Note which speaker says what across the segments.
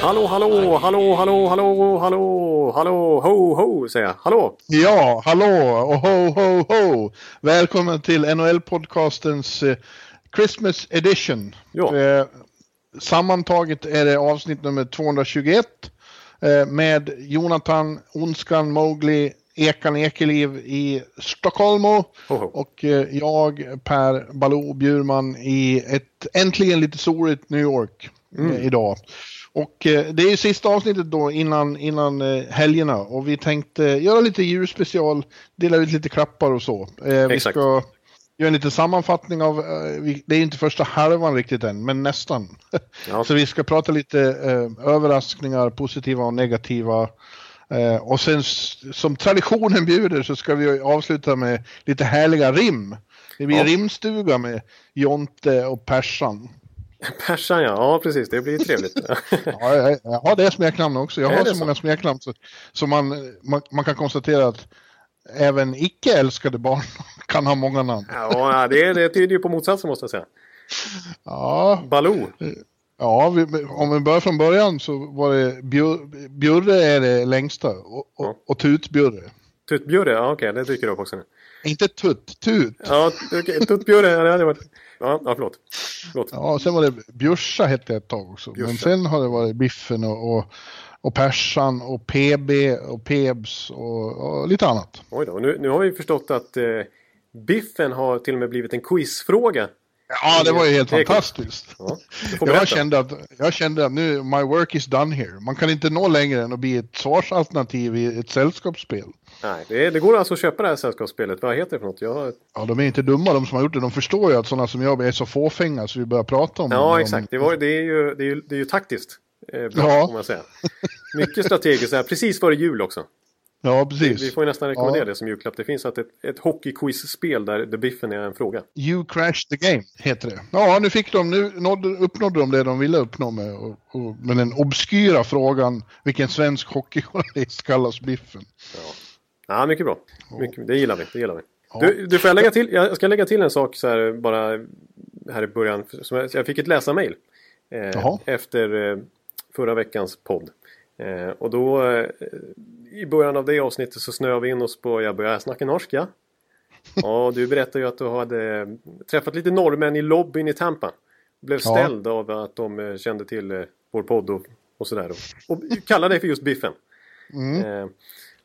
Speaker 1: Hallå, hallå, hallå, hallå, hallå, hallå, hallå, ho, ho, säger jag. Hallå!
Speaker 2: Ja, hallå och ho, ho, ho! Välkommen till NHL-podcastens eh, Christmas edition.
Speaker 1: Ja.
Speaker 2: Eh, sammantaget är det avsnitt nummer 221 eh, med Jonathan Onskan Mowgli Ekan Ekeliv i Stockholm
Speaker 1: Ho, ho.
Speaker 2: och eh, jag Per Baloo Bjurman i ett äntligen lite soligt New York eh, idag. Och eh, det är ju sista avsnittet då innan, innan helgerna och vi tänkte göra lite julspecial, dela ut lite klappar och så. Eh, vi
Speaker 1: Exakt.
Speaker 2: ska göra en liten sammanfattning av, det är inte första halvan riktigt än, men nästan.
Speaker 1: Ja.
Speaker 2: Så vi ska prata lite överraskningar, positiva och negativa. Eh, och sen som traditionen bjuder så ska vi avsluta med lite härliga rim. Det blir
Speaker 1: Ja.
Speaker 2: rimstuga med Jonte och Persan.
Speaker 1: Persan ja, ja precis, det blir trevligt.
Speaker 2: Ja, jag, jag har det smeknamn också. Jag har så
Speaker 1: så?
Speaker 2: många smeknamn så, så man, man, man kan konstatera att även icke älskade barn kan ha många namn.
Speaker 1: ja, det, det tyder ju på motsatsen måste jag säga.
Speaker 2: Ja,
Speaker 1: Baloo,
Speaker 2: ja vi, om vi börjar från början så var det Bjur, Bjurre är det längsta och,
Speaker 1: Ja.
Speaker 2: och, och Tutbjurre.
Speaker 1: Tuttbjurre, ja okej, det dyker upp också nu.
Speaker 2: Inte Tutt, Tut.
Speaker 1: Ja, okej, Tuttbjurre, ja, det hade varit... Ja, ja förlåt. förlåt.
Speaker 2: Ja, och sen var det Bjursa hette det ett tag också. Men
Speaker 1: Bjursa.
Speaker 2: sen har det varit Biffen och, och, och Persan och PB och Pebs och, och lite annat.
Speaker 1: Oj då, nu, nu har vi förstått att eh, Biffen har till och med blivit en quizfråga.
Speaker 2: Ja, det var ju helt
Speaker 1: Det
Speaker 2: fantastiskt.
Speaker 1: Ja,
Speaker 2: Jag kände, att, jag kände att nu, my work is done here. Man kan inte nå längre än att bli ett svarsalternativ i ett sällskapsspel.
Speaker 1: Nej, det, det går alltså att köpa det här sällskapsspelet. Vad heter det för något? Jag...
Speaker 2: Ja, de är inte dumma de som har gjort det. De förstår ju att sådana som jag är så fåfänga så vi börjar prata om
Speaker 1: Ja,
Speaker 2: om-
Speaker 1: exakt. Det, var, det, är ju, det, är ju, det är ju taktiskt. Eh, bra,
Speaker 2: Ja.
Speaker 1: man säga. Mycket strategiskt, här, precis före jul också.
Speaker 2: Ja, precis.
Speaker 1: Vi får ju nästan rekommendera
Speaker 2: Ja.
Speaker 1: det som julklapp. Det finns att ett, ett hockeyquiz-spel där The Biffen är en fråga.
Speaker 2: You crashed the game, heter det. Ja, nu fick de, nu nådde, uppnådde de det de ville uppnå med, och, och, med den obskyra frågan vilken svensk hockeyjournalist kallas Biffen.
Speaker 1: Ja, mycket bra. Mycket, det gillar vi. Det gillar vi. Du, du får jag lägga till, jag ska lägga till en sak så här bara här i början. Jag, fick ett läsarmail eh, efter eh, förra veckans podd. Eh, och då eh, i början av det avsnittet så snöade vi in oss på jag börjar snacka norska. Ja, du berättade ju att du hade träffat lite norrmän i lobbyn i Tampa. Blev
Speaker 2: Ja.
Speaker 1: ställd av att de eh, kände till eh, vår podd och, och sådär. Och, och kallade dig för just Biffen. Eh,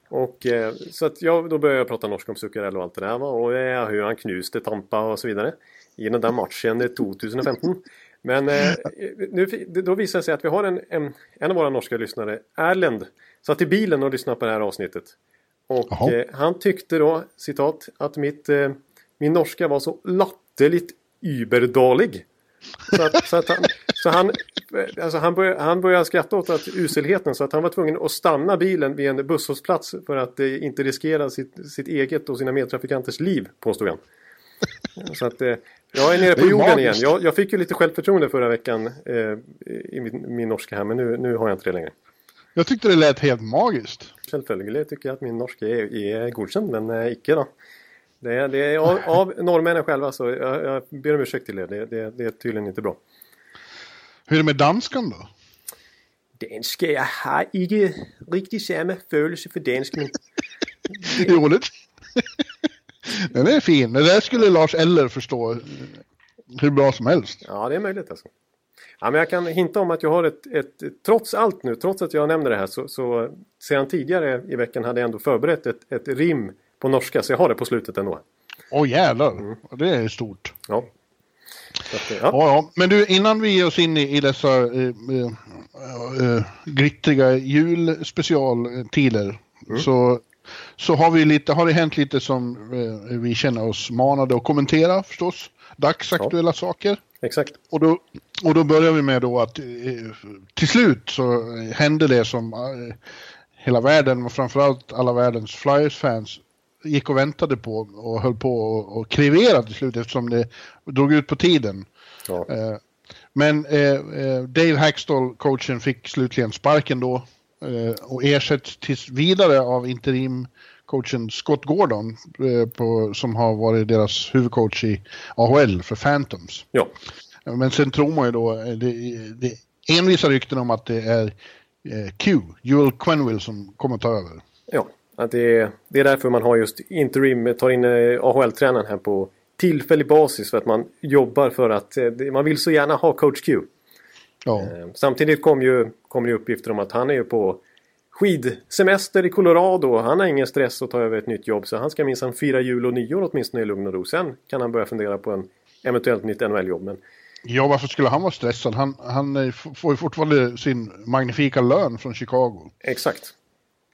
Speaker 1: och eh, så att jag, då började jag prata norska om Zuccarello och allt det där va? och hur han knuste Tampa och så vidare. I den där matchen eh, 2015. Men eh, nu, då visar det sig att vi har en, en, en av våra norska lyssnare, Erlend, satt i bilen och lyssnade på det här avsnittet. Och eh, han tyckte då, citat, att mitt, eh, min norska var så latterligt überdålig. Så, att, så, att han, så han, alltså han, började, han började skratta åt att uselheten så att han var tvungen att stanna bilen vid en busshållplats för att eh, inte riskera sitt, sitt eget och sina medtrafikanters liv, påstod han. Så att eh, jag är nere
Speaker 2: Det är
Speaker 1: på
Speaker 2: ju
Speaker 1: jorden igen. Jag, jag fick ju lite självförtroende förra veckan eh, i min, min norska här men nu, nu har jag inte det längre.
Speaker 2: Jag tyckte det lät helt magiskt.
Speaker 1: Självföljande tycker jag att min norska är, är godkänd men eh, icke då. Det är, det är av, av norrmännen själva så jag, jag ber om ursäkt till er. Det, det, det är tydligen inte bra.
Speaker 2: Hur är det med danskan då?
Speaker 1: Dansk, jeg har ikke rigtig samme følelse for dansk, men
Speaker 2: Roligt. Den är fin. Det där skulle Lars Eller förstå hur bra som helst.
Speaker 1: ja, det är möjligt alltså. Ja, men jag kan hinta om att jag har ett, ett trots allt nu, trots att jag nämner det här så, så sedan tidigare i veckan hade jag ändå förberett ett, ett rim på norska, så jag har det på slutet ändå.
Speaker 2: Åh jävlar, det är stort.
Speaker 1: Ja. Att,
Speaker 2: Ja,
Speaker 1: ja.
Speaker 2: ja. Men du, innan vi ger oss in i, i dessa eh, eh, eh, glittriga julspecialtider så, så har, vi lite, har det hänt lite som eh, vi känner oss manade att kommentera förstås. Dagsaktuella saker.
Speaker 1: exakt.
Speaker 2: Och då, och då börjar vi med då att eh, till slut så hände det som eh, hela världen och framförallt alla världens Flyers-fans gick och väntade på och höll på och, och krevera till slut eftersom det drog ut på tiden.
Speaker 1: Ja.
Speaker 2: Men eh, Dave Hackstall, coachen, fick slutligen sparken då och ersätts tills vidare av interimcoachen Scott Gordon eh, på, som har varit deras huvudcoach i AHL för Phantoms.
Speaker 1: ja.
Speaker 2: Men sen tror man ju då, eh, det, det envisa rykten om att det är eh, Q, Joel Quenville, som kommer ta över.
Speaker 1: Ja, att det, är, det är därför man har just interim, tar in eh, AHL-tränaren här på tillfällig basis för att man jobbar för att eh, man vill så gärna ha coach Q.
Speaker 2: Ja,
Speaker 1: Eh, Samtidigt kom ju, kom det uppgifter om att han är ju på skidsemester i Colorado. Han har ingen stress att ta över ett nytt jobb så han ska minsann fira jul och nyår åtminstone i lugn och ro. Sen kan han börja fundera på en eventuellt nytt NHL-jobb. Men
Speaker 2: ja varför skulle han vara stressad? Han, han får ju fortfarande sin magnifika lön från Chicago.
Speaker 1: exakt.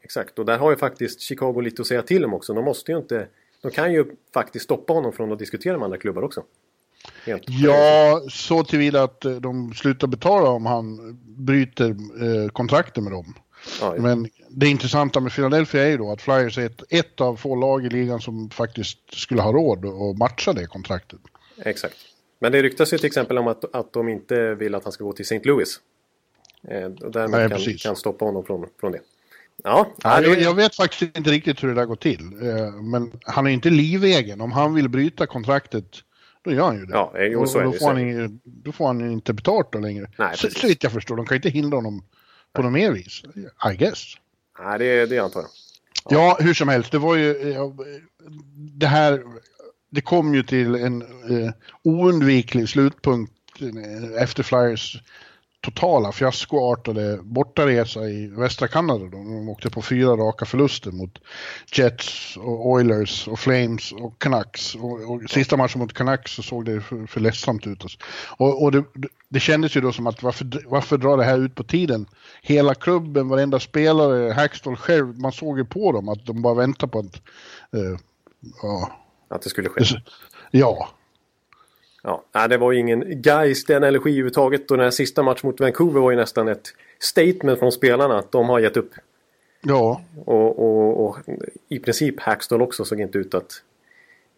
Speaker 1: Exakt, och där har ju faktiskt Chicago lite att säga till om också. De måste ju inte... De kan ju faktiskt stoppa honom från att diskutera med andra klubbar också. Helt.
Speaker 2: Ja, så tillvida att eh, de slutar betala om han bryter eh, kontrakten med dem.
Speaker 1: Ja,
Speaker 2: Men det intressanta med Philadelphia är ju då att Flyers är ett, ett av få lag i ligan som faktiskt skulle ha råd att matcha det kontraktet.
Speaker 1: Exakt. Men det ryktas ju till exempel om att, att de inte vill att han ska gå till St. Louis. Eh, och därmed
Speaker 2: Nej,
Speaker 1: kan,
Speaker 2: precis.
Speaker 1: kan stoppa honom från, från det. Ja,
Speaker 2: Ja, jag, jag vet faktiskt inte riktigt hur det där går till. Eh, Men han är inte livegen. Om han vill bryta kontraktet, då gör han ju det.
Speaker 1: Ja, eh, jo,
Speaker 2: Och-
Speaker 1: så
Speaker 2: och då,
Speaker 1: så
Speaker 2: får
Speaker 1: är
Speaker 2: han, ju- då får han ju inte betalt då längre.
Speaker 1: Nej,
Speaker 2: så, så vitt jag förstår. De kan inte hindra honom på något mer vis. I guess.
Speaker 1: nej, det, det antar jag.
Speaker 2: Ja, hur som helst. Det var ju... ja, Det här... Det kom ju till en eh, oundviklig slutpunkt eh, efter Flyers totala fiaskoartade bortaresa i västra Kanada. Då. De åkte på fyra raka förluster mot Jets, och Oilers, och Flames och Canucks. Och, och sista matchen mot Canucks så såg det för, för ledsamt ut. Alltså. Och, och det, det kändes ju då som att varför, varför drar det här ut på tiden? Hela klubben, varenda spelare, Hackstall själv, man såg ju på dem att de bara väntar på att... eh, ja,
Speaker 1: Att det skulle ske.
Speaker 2: ja,
Speaker 1: Ja, det var ju ingen geist, den energi överhuvudtaget. Och den här sista matchen mot Vancouver var ju nästan ett statement från spelarna att de har gett upp.
Speaker 2: ja,
Speaker 1: Och, och, och i princip Hackstall också såg inte ut att...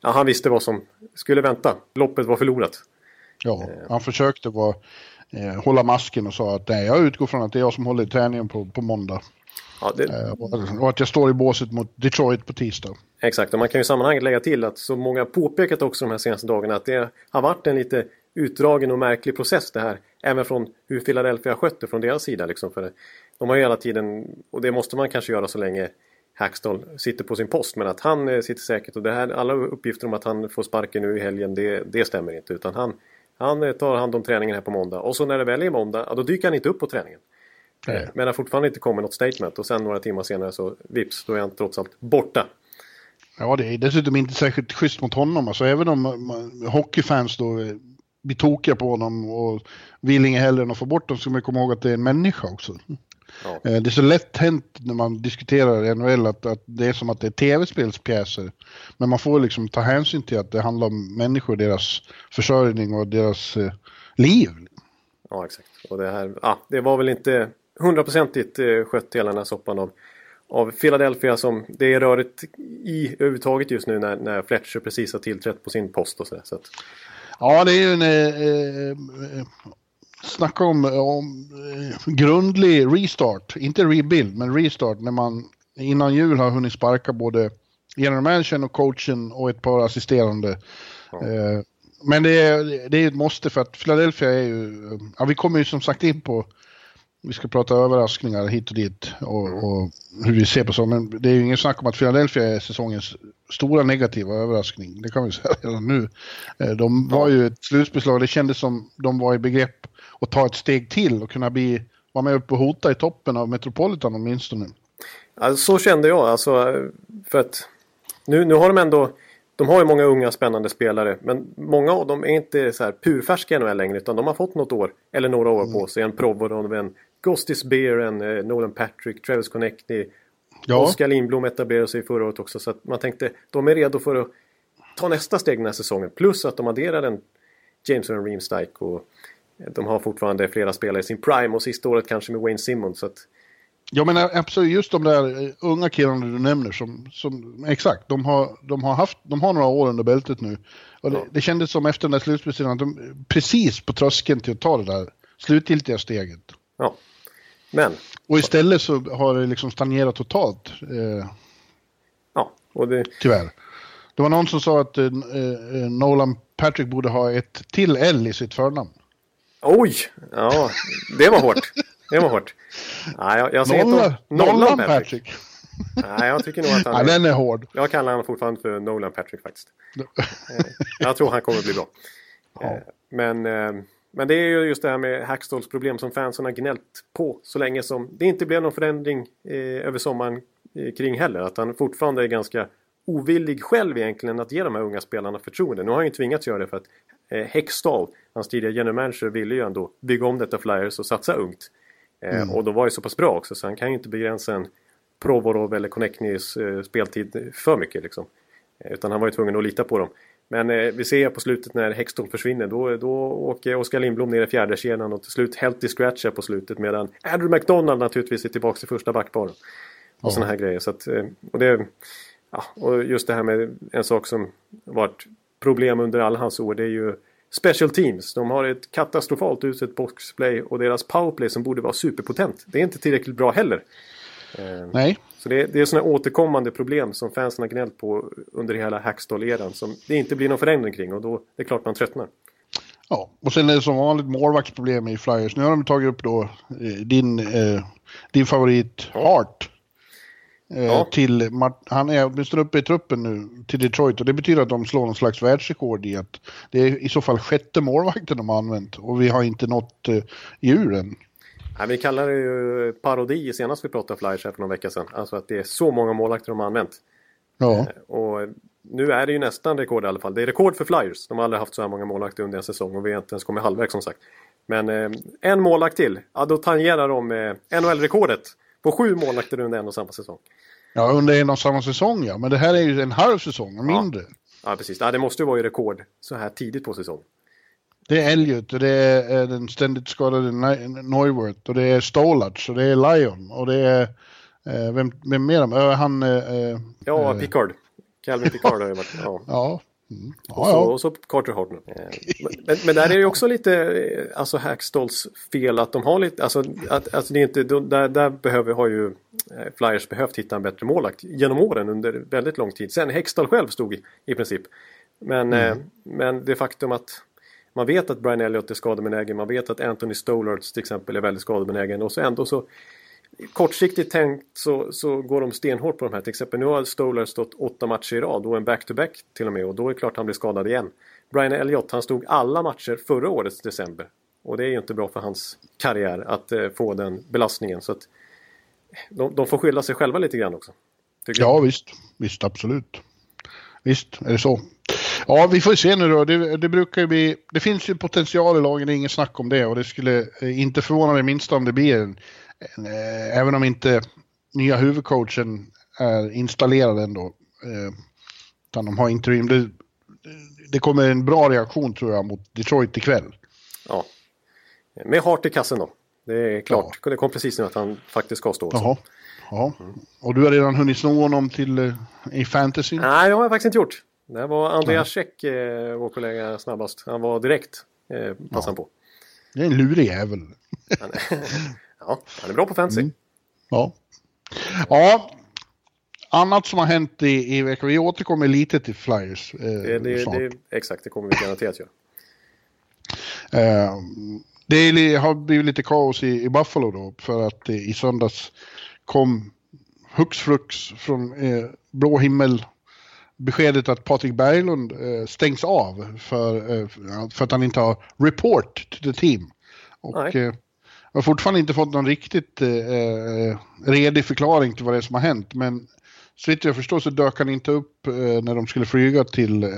Speaker 1: Ja, han visste vad som skulle vänta. Loppet var förlorat.
Speaker 2: Ja, han försökte vara, eh, hålla masken och sa att nej, jag utgår från att det är jag som håller i träningen på, på måndag.
Speaker 1: Ja, det,
Speaker 2: Eh, och, att jag står i båset mot Detroit på tisdag.
Speaker 1: Exakt, och man kan ju i sammanhanget lägga till att så många påpekat också de här senaste dagarna att det har varit en lite utdragen och märklig process det här. Även från hur Philadelphia har skött det från deras sida. Liksom, för de har ju hela tiden, och det måste man kanske göra så länge Hackstall sitter på sin post. Men att han eh, sitter säkert och det här, alla uppgifter om att han får sparken nu i helgen det, det stämmer inte. Utan han, han eh, tar hand om träningen här på måndag. Och så när det väl är måndag, ja, då dyker han inte upp på träningen.
Speaker 2: Nej.
Speaker 1: Men det har fortfarande inte kommit något statement och sen några timmar senare så vips, då är han trots allt borta.
Speaker 2: Ja, det är dessutom inte särskilt schysst mot honom. Alltså, även om man, hockeyfans då eh, blir tokiga på honom och vill inget hellre än att få bort honom så ska man komma ihåg att det är en människa också.
Speaker 1: Ja.
Speaker 2: Eh, Det är så lätt hänt när man diskuterar NHL att, att det är som att det är tv-spelspjäser. Men man får liksom ta hänsyn till att det handlar om människor, deras försörjning och deras eh, liv.
Speaker 1: Ja, exakt. Och det här, ja, det var väl inte hundraprocentigt eh, skött hela den här soppan av, av Philadelphia som det är rörigt i överhuvudtaget just nu när, när Fletcher precis har tillträtt på sin post och sådär. Så att,
Speaker 2: Ja, det är ju en... Eh, eh, snacka om, om eh, grundlig restart. Inte rebuild, men restart. När man innan jul har hunnit sparka både general managern och coachen och ett par assisterande. Eh, men det är, det är ett måste för att Philadelphia är ju... Ja, vi kommer ju som sagt in på... Vi ska prata överraskningar hit och dit och, och hur vi ser på så. Men det är ju ingen snack om att Philadelphia är säsongens stora negativa överraskning. Det kan vi säga redan nu. Eh, De var ju ett slutspelslag. Det kändes som de var i begrepp att ta ett steg till och kunna bli, vara med upp och hota i toppen av Metropolitan åtminstone.
Speaker 1: alltså, så kände jag. Alltså, för att nu, nu har de ändå de har ju många unga spännande spelare men många av dem är inte så här purfärska i NHL längre utan de har fått något år eller några år på sig. En Provorov, en Gostis Beer, en eh, Nolan Patrick, Travis Connectney.
Speaker 2: Ja,
Speaker 1: Oskar Lindblom etablerade sig förra året också så att man tänkte de är redo för att ta nästa steg den här säsongen. Plus att de adderar en, Jameson och Reemstike och de har fortfarande flera spelare i sin prime och sista året kanske med Wayne Simmons. Så att...
Speaker 2: Ja men absolut, just de där eh, unga killarna du nämner som, som exakt, de har, de har haft, de har några år under bältet nu. Och det, ja. det kändes som efter den där slutspelstiden att de precis på tröskeln till att ta det där slutgiltiga steget.
Speaker 1: Ja, men.
Speaker 2: Och istället så har det liksom stagnerat totalt. Eh,
Speaker 1: ja, och det.
Speaker 2: Tyvärr. Det var någon som sa att eh, eh Nolan Patrick borde ha ett till L i sitt förnamn.
Speaker 1: Oj! Ja, det var hårt. Det var hårt. Nej, jag, jag
Speaker 2: säger Nolan, Nolan Patrick. Patrick.
Speaker 1: Nej, jag tycker nog att han...
Speaker 2: Ja, den är hård.
Speaker 1: Jag kallar honom fortfarande för Nolan Patrick faktiskt. Eh, jag tror han kommer bli bra. Ja. Eh, men, men det är ju just det här med Hackstalls problem som fansen har gnällt på så länge som det inte blev någon förändring över sommaren kring heller. Att han fortfarande är ganska ovillig själv egentligen att ge de här unga spelarna förtroende. Nu har han ju tvingats göra det för att eh, Hextall, hans tidigare general manager, ville ju ändå bygga om detta Flyers och satsa ungt. Eh, mm. Och då var ju så pass bra också så han kan ju inte begränsa en Provorov eller Connectnys eh, speltid för mycket liksom. Eh, utan han var ju tvungen att lita på dem. Men eh, vi ser på slutet när Hextall försvinner då, då åker Oskar Lindblom ner i fjärde kedjan och till slut Healthy Scratcher på slutet medan Andrew McDonald naturligtvis är tillbaka i första backparen. Och sådana här grejer. Så att, eh, och det, ja, och just det här med en sak som varit problem under alla hans år det är ju Special Teams. De har ett katastrofalt uselt boxplay och deras powerplay som borde vara superpotent. Det är inte tillräckligt bra heller.
Speaker 2: Eh, Nej.
Speaker 1: Så det är, det är sådana återkommande problem som fansen har gnällt på under hela Hackstall-eran som det inte blir någon förändring kring och då det är klart man tröttnar.
Speaker 2: Ja, och sen är det som vanligt målvaktsproblem i Flyers. Nu har de tagit upp då eh, din, eh, din favorit Hart Eh, ja. till, han är åtminstone uppe i truppen nu till Detroit och det betyder att de slår någon slags världsrekord i att det är i så fall sjätte målvakten de har använt och vi har inte nått uh, djuren.
Speaker 1: Nej, vi kallar det ju parodi senast vi pratade Flyers här för någon vecka sedan. Alltså att det är så många målvakter de har använt.
Speaker 2: Ja. Eh,
Speaker 1: och nu är det ju nästan rekord i alla fall. Det är rekord för Flyers. De har aldrig haft så här många målvakter under en säsong och vi har inte ens kommit halvvägs som sagt. Men eh, en målvakt till, ja då tangerar de eh, NHL-rekordet på sju målvakter under en och samma säsong.
Speaker 2: Ja, under en och samma säsong ja. Men det här är ju en halv säsong, mindre.
Speaker 1: Ja, ja precis. Ja, det måste ju vara i rekord så här tidigt på säsongen.
Speaker 2: Det är Elliot och det är den ständigt skadade Neuwirth och det är Stolac och det är Lion och det är... Eh, vem, vem mer? Han... Eh,
Speaker 1: ja, eh, Picard. Calvin Picard har ju varit... Ja.
Speaker 2: ja.
Speaker 1: Mm. Och, så, och, så, Carter. Eh, men, men där är det också lite eh, alltså Hackstalls fel att de har lite, alltså, att, alltså det är inte, där, där behöver, har ju eh, Flyers behövt hitta en bättre målakt genom åren under väldigt lång tid. Sen Hextall själv stod i, i princip. Men, mm. men det faktum att man vet att Brian Elliott är skadebenägen, man vet att Anthony Stollards till exempel är väldigt skadebenägen och så ändå så kortsiktigt tänkt så, så går de stenhårt på de här. Till exempel nu har Stolar stått åtta matcher i rad och en back-to-back -back till och med och då är det klart han blir skadad igen. Brian Elliott han stod alla matcher förra årets december. Och det är ju inte bra för hans karriär att eh, få den belastningen. Så att de, de får skylla sig själva lite grann också.
Speaker 2: Ja jag. visst, visst absolut. Visst är det så. Ja, vi får se nu då. Det, det, brukar ju bli, det finns ju potential i lagen, det är inget snack om det. Och det skulle eh, inte förvåna mig minst om det blir en, Eh, även om inte nya huvudcoachen är installerad ändå. Eh, utan de har interim. Det, det kommer en bra reaktion tror jag mot Detroit ikväll.
Speaker 1: Ja. Med Hart i kassen då. Det är klart. Ja. Det kom precis nu att han faktiskt ska stå.
Speaker 2: Jaha. Ja. Och du har redan hunnit sno honom till eh, i fantasy?
Speaker 1: Nej, det har jag faktiskt inte gjort. Det var Andreas Käck, eh, vår kollega snabbast. Han var direkt eh, passade på.
Speaker 2: Det är en lurig jävel.
Speaker 1: Ja, han är bra på fantasy. Mm.
Speaker 2: Ja. Ja, annat som har hänt i, i veckan. Vi återkommer lite till Flyers eh,
Speaker 1: det, det, snart. Det, exakt, det kommer vi garanterat göra.
Speaker 2: Eh, det har blivit lite kaos i, i Buffalo då för att eh, i söndags kom hux flux från eh, blå himmel beskedet att Patrik Berglund eh, stängs av för, eh, för att han inte har report to the team. Och jag har fortfarande inte fått någon riktigt eh, eh, redig förklaring till vad det är som har hänt. Men så vitt jag förstår så dök han inte upp eh, när de skulle flyga till, eh,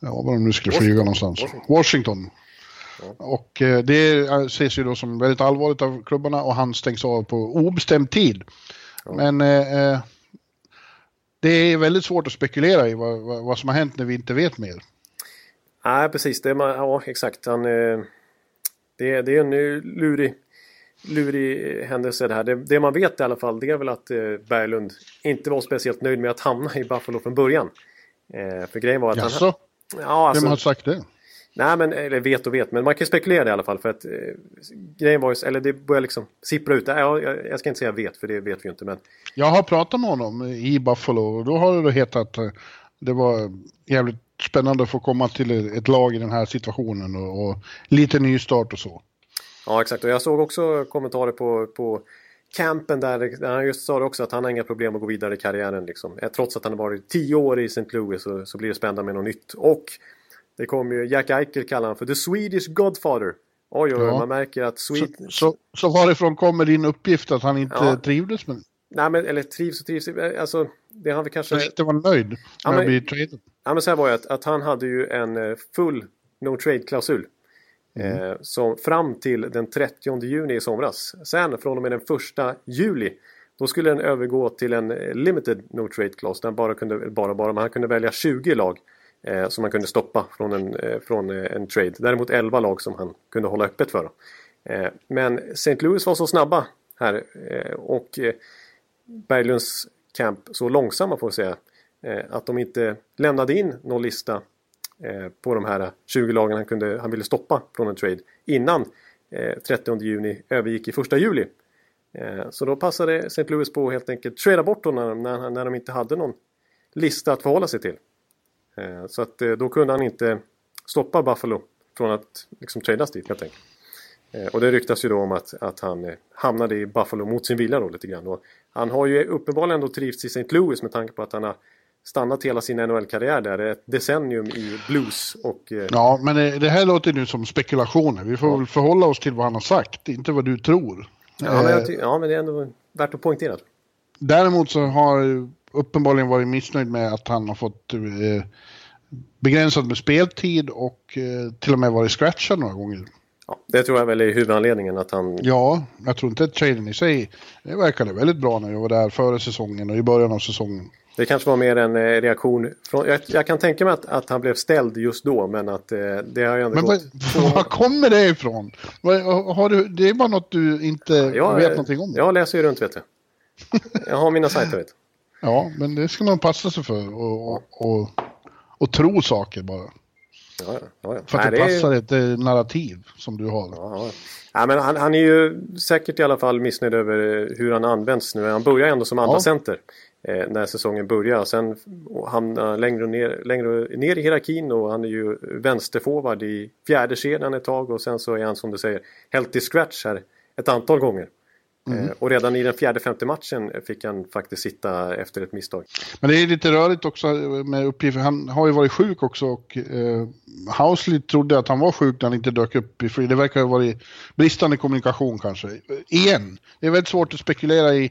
Speaker 2: ja var de nu skulle flyga någonstans, Washington. Och eh, det ses ju då som väldigt allvarligt av klubbarna och han stängs av på obestämd tid. Men eh, eh, det är väldigt svårt att spekulera i vad, vad, vad, som har hänt när vi inte vet mer.
Speaker 1: Nej, precis. Det, ja, exakt. Han, det, det är en lurig, lurig händelse det här. Det, det, man vet i alla fall det är väl att Berglund inte var speciellt nöjd med att hamna i Buffalo från början. För grejen var att
Speaker 2: Jaså? han... Ja, alltså, Vem har sagt det?
Speaker 1: Nej, men eller vet och vet, men man kan spekulera i alla fall för att eh, grejen var ju, eller det börjar liksom sippra ut. Ja, jag, jag, ska inte säga vet, för det vet vi ju inte, men...
Speaker 2: Jag har pratat med honom i Buffalo och då har det hetat att eh, det var jävligt spännande att få komma till ett lag i den här situationen och, och lite nystart och så.
Speaker 1: Ja, exakt. Och jag såg också kommentarer på, på campen där, där han just sa också att han har inga problem att gå vidare i karriären. Liksom. Eh, trots att han har varit tio år i St. Louis så, så blir det spännande med något nytt. Och det kommer ju, Jack Eichel kallar han för The Swedish Godfather. Oj, oj, ja. man märker att Sweden...
Speaker 2: Så, så, så varifrån kommer din uppgift att han inte ja. trivdes med
Speaker 1: Nej, men eller trivs och trivs. Alltså, det han kanske...
Speaker 2: Han inte var nöjd med ja, men, att bli traded.
Speaker 1: Ja, men så här var det att, att han hade ju en eh, full no trade-klausul. Mm. Eh, som fram till den 30 juni i somras. Sen från och med den 1 juli då skulle den övergå till en eh, limited no trade clause. Där bara kunde, bara, bara, man kunde välja 20 lag eh, som han kunde stoppa från en, eh, från eh, en trade. Däremot 11 lag som han kunde hålla öppet för. Eh, men St. Louis var så snabba här eh, och eh, Berglunds camp så långsamma får jag säga eh, att de inte lämnade in någon lista eh, på de här 20 lagen han, kunde, han ville stoppa från en trade innan 30 juni övergick i 1 juli. Så då passade St. Louis på att helt enkelt trada bort honom när, när de inte hade någon lista att förhålla sig till. Eh, så att eh, då kunde han inte stoppa Buffalo från att liksom tradas dit helt enkelt. Eh, och det ryktas ju då om att, att han hamnade i Buffalo mot sin vilja då lite grann. Och han har ju uppenbarligen ändå trivts i St. Louis med tanke på att han har stannat hela sin NHL-karriär där. Ett decennium i blues och...
Speaker 2: Ja, men det här låter nu som spekulationer. Vi får väl förhålla oss till vad han har sagt, inte vad du tror.
Speaker 1: Ja, men, ja, men det är ändå värt att poängtera.
Speaker 2: Däremot så har uppenbarligen varit missnöjd med att han har fått eh, begränsat med speltid och eh, till och med varit scratchad några gånger.
Speaker 1: Ja, det tror jag väl är huvudanledningen att han...
Speaker 2: Ja, jag tror inte att traden i sig, det verkade väldigt bra när jag var där före säsongen och i början av säsongen.
Speaker 1: Det kanske var mer en eh, reaktion från, jag, jag, kan tänka mig att, att, han blev ställd just då men att eh, det har ju ändå
Speaker 2: men gått... Men var kommer det ifrån? Har du, det är bara något du inte ja, jag, vet någonting om?
Speaker 1: Jag läser ju runt vet du. Jag har mina sajter vet du.
Speaker 2: Ja, men det ska man passa sig för och, och, och, och tro saker bara.
Speaker 1: Ja, ja, ja.
Speaker 2: För att Nej, det passar är... ett eh, narrativ som du har.
Speaker 1: Ja, men han, han, är ju säkert i alla fall missnöjd över eh, hur han används nu. Han börjar ändå som andra center eh, när säsongen börjar. Sen hamnar längre ner, längre ner i hierarkin och han är ju vänsterforward i fjärde kedjan ett tag och sen så är han som du säger helt i scratch här ett antal gånger. Mm. Eh, och redan i den fjärde femte matchen fick han faktiskt sitta efter ett misstag.
Speaker 2: Men det är lite rörigt också med uppgifter. Han har ju varit sjuk också och eh, Housley trodde att han var sjuk när han inte dök upp i fri. Det verkar ha varit bristande kommunikation kanske. Igen, det är väldigt svårt att spekulera i.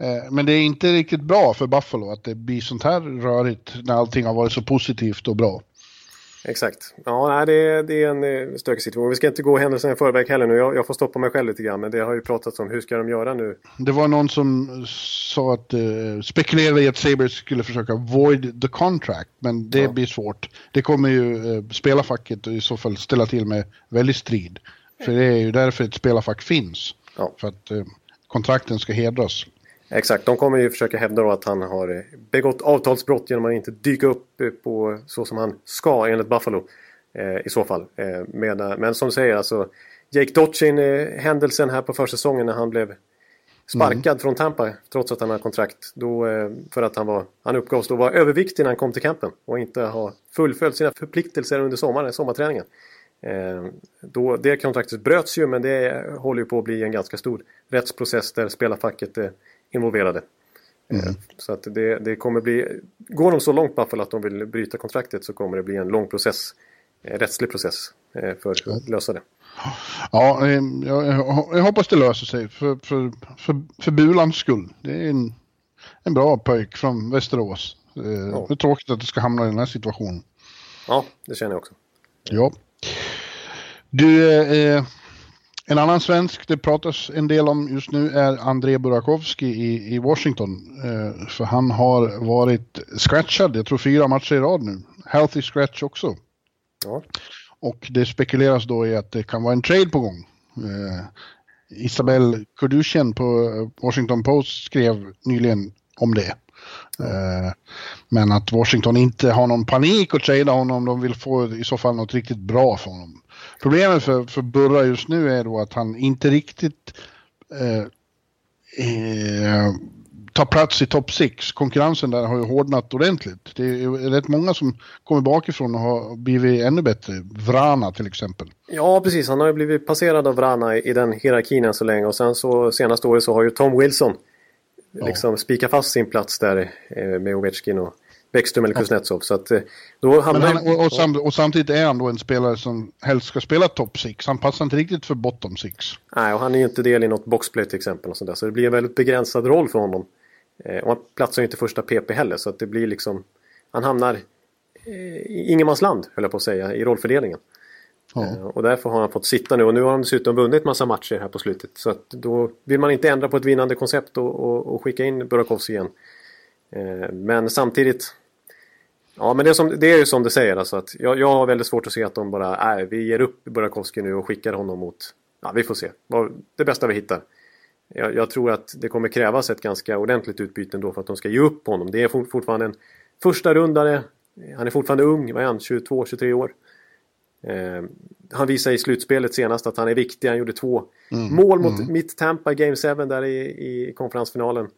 Speaker 2: Eh, men det är inte riktigt bra för Buffalo att det blir sånt här rörigt när allting har varit så positivt och bra.
Speaker 1: Exakt. Ja, det, det är en eh, stökig situation. Vi ska inte gå händelserna i förväg heller nu. Jag, jag, får stoppa mig själv lite grann. Men det har ju pratats om hur ska de göra nu?
Speaker 2: Det var någon som sa att uh, spekulerade i att Sabres skulle försöka void the contract. Men det ja. blir svårt. Det kommer ju uh, spelarfacket i så fall ställa till med väldigt strid. För det är ju därför ett spelarfack finns. Ja. För att uh, kontrakten ska hedras.
Speaker 1: Exakt, de kommer ju försöka hävda då att han har begått avtalsbrott genom att inte dyka upp på så som han ska enligt Buffalo. Eh, I så fall. Eh, med, men som du säger alltså Jake Dotchin, eh, händelsen här på försäsongen när han blev sparkad mm. från Tampa trots att han har kontrakt. Då, eh, för att han, var, han uppgavs då vara överviktig när han kom till campen och inte ha fullföljt sina förpliktelser under sommaren, sommarträningen. Eh, då, det kontraktet bröts ju men det håller ju på att bli en ganska stor rättsprocess där spelarfacket involverade. Mm. Eh, så att det, det kommer bli, går de så långt Buffalo att de vill bryta kontraktet så kommer det bli en lång process, en rättslig process eh, för att lösa det.
Speaker 2: Ja, eh, jag, jag, hoppas det löser sig för, för, för, för Bulans skull. Det är en, en bra pojk från Västerås. Ja. Det är tråkigt att det ska hamna i den här situationen.
Speaker 1: Ja, det känner jag också.
Speaker 2: Ja. Du, eh, en annan svensk det pratas en del om just nu är André Burakovsky i, i Washington. Eh, för han har varit scratchad, jag tror fyra matcher i rad nu. Healthy scratch också.
Speaker 1: Ja.
Speaker 2: Och det spekuleras då i att det kan vara en trade på gång. Eh, Isabel Kurdushian på Washington Post skrev nyligen om det. Eh, men att Washington inte har någon panik att trada honom, de vill få i så fall något riktigt bra för honom. Problemet för, för Burra just nu är då att han inte riktigt eh, eh, tar plats i topp 6. Konkurrensen där har ju hårdnat ordentligt. Det är rätt många som kommer bakifrån och har blivit ännu bättre. Vrana till exempel.
Speaker 1: Ja, precis. Han har ju blivit passerad av Vrana i den hierarkin än så länge. Och sen så senaste året så har ju Tom Wilson ja. liksom spikat fast sin plats där eh, med Ovechkin och Bäckström eller Kuznetsov. Så att eh, då hamnar...
Speaker 2: Han, och, och, sam, och, samtidigt är han då en spelare som helst ska spela top 6. Han passar inte riktigt för bottom 6.
Speaker 1: Nej, och han är ju inte del i något boxplay till exempel. Och sånt där, så det blir en väldigt begränsad roll för honom. Eh, och han platsar ju inte första PP heller så att det blir liksom... Han hamnar eh, i ingenmansland, höll jag på att säga, i rollfördelningen. Ja. Eh, och därför har han fått sitta nu och nu har han dessutom vunnit massa matcher här på slutet. Så att då vill man inte ändra på ett vinnande koncept och, och, och skicka in Burakovsky igen. Men samtidigt Ja men det är, som, det är ju som du säger alltså att jag, jag har väldigt svårt att se att de bara, nej vi ger upp Burakovsky nu och skickar honom mot, ja vi får se, det bästa vi hittar. Jag, jag, tror att det kommer krävas ett ganska ordentligt utbyte ändå för att de ska ge upp honom. Det är fort, fortfarande en första rundare. Han är fortfarande ung, vad är han? 22-23 år. Eh, han visade i slutspelet senast att han är viktig. Han gjorde två mm. mål mot mm. mitt Tampa Game 7 där i, i konferensfinalen.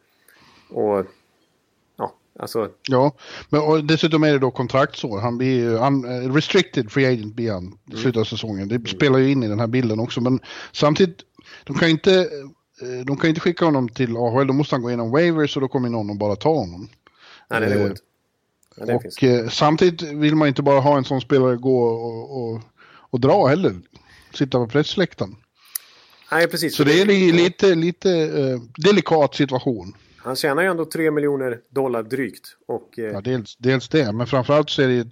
Speaker 1: Och alltså.
Speaker 2: Ja, men och dessutom är det då kontraktsår. Han blir ju un, restricted free agent blir han i slutet av säsongen. Det spelar ju in i den här bilden också. Men samtidigt, de kan inte Eh, de kan inte skicka honom till AHL, då måste han gå igenom waivers och då kommer någon och bara ta honom.
Speaker 1: Nej, det går inte.
Speaker 2: Ja, och eh, samtidigt vill man inte bara ha en sån spelare gå och, och, och dra heller. Sitta på pressläktaren.
Speaker 1: Nej, precis.
Speaker 2: Så det är lite, lite uh, delikat situation.
Speaker 1: Han tjänar ju ändå 3 miljoner dollar drygt. Och, uh...
Speaker 2: ja, dels, dels det, men framförallt så är det,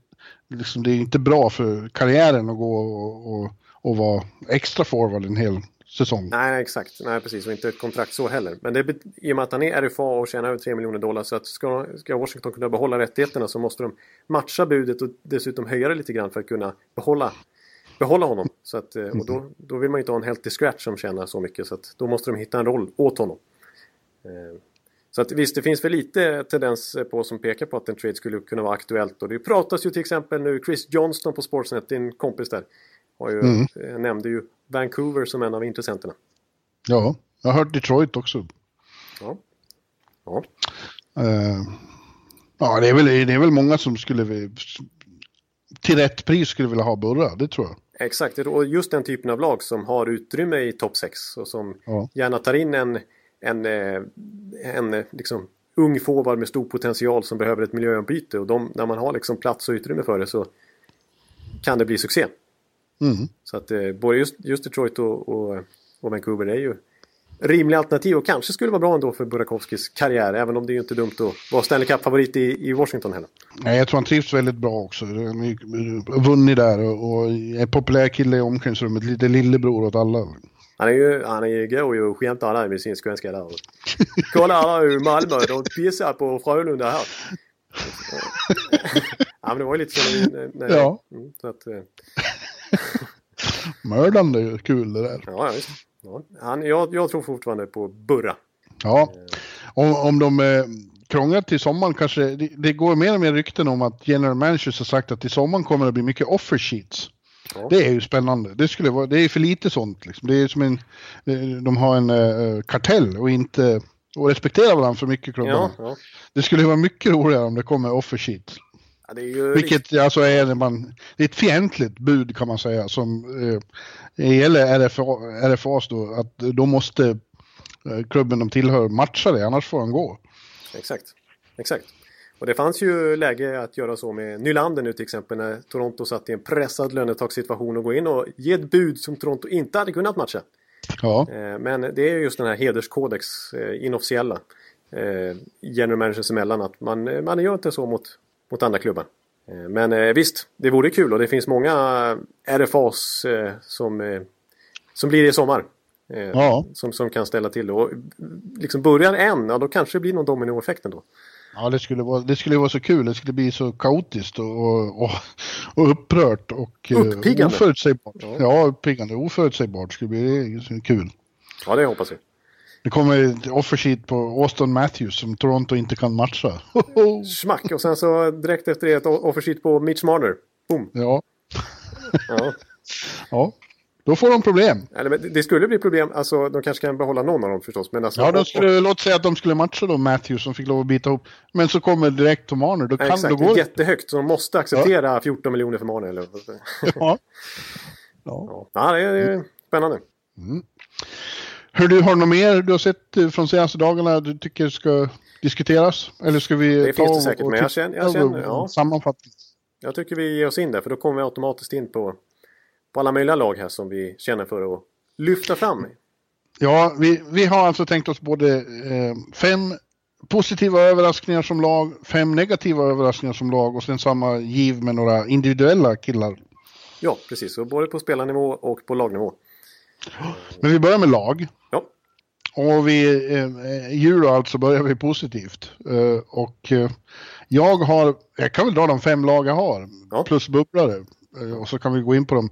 Speaker 2: liksom, det är inte bra för karriären att gå och, och, och vara extra forward en hel säsong.
Speaker 1: Nej, exakt. Nej, precis. Och inte ett kontrakt så heller. Men det, i och med att han är RFA och tjänar över 3 miljoner dollar så att ska, ska Washington kunna behålla rättigheterna så måste de matcha budet och dessutom höja det lite grann för att kunna behålla, behålla honom. Så att, eh, och då, då vill man inte ha en healthy scratch som tjänar så mycket så att då måste de hitta en roll åt honom. Så att visst, det finns väl lite tendens på som pekar på att en trade skulle kunna vara aktuellt. Och det pratas ju till exempel nu Chris Johnston på Sportsnet, din kompis där. Har ju, mm. Eh, nämnde ju Vancouver som en av intressenterna.
Speaker 2: Ja, jag har hört Detroit också.
Speaker 1: Ja. Ja.
Speaker 2: Uh, ja, det är, väl, det är väl många som skulle till rätt pris skulle vilja ha Burra, det tror jag.
Speaker 1: Exakt, och just den typen av lag som har utrymme i topp 6 och som ja. gärna tar in en, en, eh, en liksom, ung forward med stor potential som behöver ett miljöombyte och de, när man har liksom plats och utrymme för det så kan det bli succé. Mm. Så att eh, både just, just Detroit och, och, och, Vancouver är ju rimliga alternativ och kanske skulle vara bra ändå för Burakovskis karriär. Även om det är ju inte dumt att vara Stanley Cup-favorit i, i Washington heller.
Speaker 2: Nej, jag tror han trivs väldigt bra också. Han har vunnit där och, och är populär kille i omklädningsrummet. Lite lillebror åt alla.
Speaker 1: Han är ju, han är ju, går ju och skämtar där med sin skånska där. Kolla här är Malmö, de pissar på Frölunda här. ja men det var ju lite så. När,
Speaker 2: ja.
Speaker 1: Mm, så att, eh,
Speaker 2: Mördande kul det där.
Speaker 1: Ja, just ja. Han, jag, jag tror fortfarande på Burra.
Speaker 2: Ja, om, om de eh, krånglar till sommaren kanske, det, det, går mer och mer rykten om att general managers har sagt att till sommaren kommer det bli mycket offer sheets. Ja. Det är ju spännande. Det, skulle vara, det är för lite sånt. Liksom. Det är som en, eh, de har en uh, kartell och inte och respekterar varandra för mycket klubbarna. Ja, ja. Det skulle vara mycket roligare om det kommer offer sheets. Ja, Vilket riktigt... alltså är det man, det är ett fientligt bud kan man säga som eh, gäller RFA, RFAs då, att då måste eh, klubben de tillhör matcha det, annars får han gå.
Speaker 1: Exakt, exakt. Och det fanns ju läge att göra så med Nylander nu till exempel när Toronto satt i en pressad lönetakssituation och gå in och ge ett bud som Toronto inte hade kunnat matcha.
Speaker 2: Ja.
Speaker 1: Eh, men det är just den här hederskodex, eh, inofficiella, eh, general managers emellan att man, man gör inte så mot mot andra klubbar. Men visst, det vore kul och det finns många RFAs som, som blir det i sommar.
Speaker 2: Ja.
Speaker 1: Som, som kan ställa till det. Och liksom börjar en, ja då kanske det blir någon dominoeffekt ändå.
Speaker 2: Ja, det skulle, vara, det skulle vara så kul. Det skulle bli så kaotiskt och, och, och upprört och eh,
Speaker 1: Uppiggande.
Speaker 2: oförutsägbart.
Speaker 1: Ja.
Speaker 2: Ja, uppiggande. Oförutsägbart skulle bli det kul.
Speaker 1: Ja, det hoppas vi.
Speaker 2: Det kommer ett offersheet på Austin Matthews som Toronto inte kan matcha.
Speaker 1: Smack! Och sen så direkt efter det ett offersheet på Mitch Marner. Boom!
Speaker 2: ja,
Speaker 1: Ja.
Speaker 2: ja. Då får de problem.
Speaker 1: Eller, men det- skulle bli problem. Alltså, de kanske kan behålla någon av dem förstås. Men alltså,
Speaker 2: Ja, de skulle, låt säga att de skulle matcha då Matthews som fick lov att bita ihop. Men så kommer direkt Tom Arner. Då
Speaker 1: Ja,
Speaker 2: kan då
Speaker 1: exakt,
Speaker 2: går det.
Speaker 1: jättehögt. Så de måste acceptera 14 miljoner för Marner. Eller?
Speaker 2: Ja. Ja.
Speaker 1: Ja, ja det, är, det är spännande.
Speaker 2: Hör du, har du något mer du har sett eh, från senaste dagarna du tycker ska diskuteras? Eller ska vi
Speaker 1: Det
Speaker 2: ta
Speaker 1: finns det
Speaker 2: och-
Speaker 1: säkert,
Speaker 2: och
Speaker 1: men jag känner- jag känner, ja.
Speaker 2: Sammanfattning.
Speaker 1: Jag tycker vi ger oss in där. För då kommer vi automatiskt in på, på alla möjliga lag här som vi känner för att lyfta fram.
Speaker 2: Ja, vi, vi har alltså tänkt oss både eh, fem positiva överraskningar som lag, fem negativa överraskningar som lag och sen samma giv med några individuella killar.
Speaker 1: Ja, precis. Så både på spelarnivå och på lagnivå.
Speaker 2: Men vi börjar med lag.
Speaker 1: Ja,
Speaker 2: Och vi, eh, i Euro alltså börjar vi positivt. Eh, och eh, jag har, jag kan väl dra de fem lag jag har,
Speaker 1: Ja.
Speaker 2: plus bubblare. Eh, och så kan vi gå in på dem.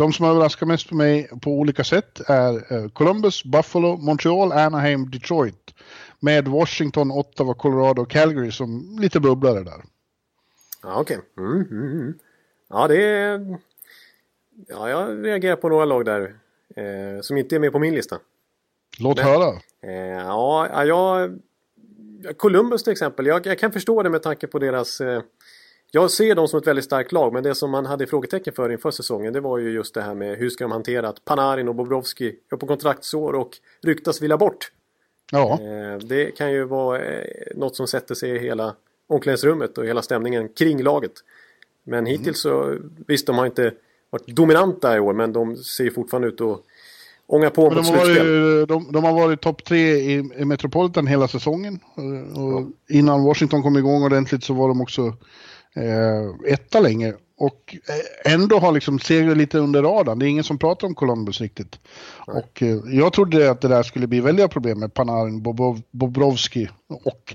Speaker 2: De som överraskar mest på mig på olika sätt är eh, Columbus, Buffalo, Montreal, Anaheim, Detroit. Med Washington, Ottawa, Colorado och Calgary som lite bubblare där.
Speaker 1: ja okej. Mm, mm, mm. Ja, det är... Ja, jag reagerar på några lag där. Eh, som inte är med på min lista.
Speaker 2: Låt
Speaker 1: Men-
Speaker 2: höra.
Speaker 1: Eh, ja, ja, jag... Columbus till exempel. Jag, jag kan förstå det med tanke på deras... Eh, jag ser dem som ett väldigt starkt lag, men det som man hade frågetecken för inför säsongen det var ju just det här med hur ska de hantera att Panarin och Bobrovski är på kontraktsår och ryktas vilja bort.
Speaker 2: Ja,
Speaker 1: Eh, det kan ju vara eh, något som sätter sig i hela omklädningsrummet och hela stämningen kring laget. Men hittills så, visst de har inte varit dominanta i år, men de ser fortfarande ut att ånga på
Speaker 2: men
Speaker 1: mot
Speaker 2: de, har
Speaker 1: slutspel.
Speaker 2: varit, de, de har varit topp tre i, i Metropolitan hela säsongen. Eh, Och Innan Washington kom igång ordentligt så var de också eh, etta länge. Och eh, ändå har liksom segrat lite under radarn. Det är ingen som pratar om Columbus riktigt. Och eh, jag trodde att det där skulle bli väldiga problem med Panarin, Bobrovski och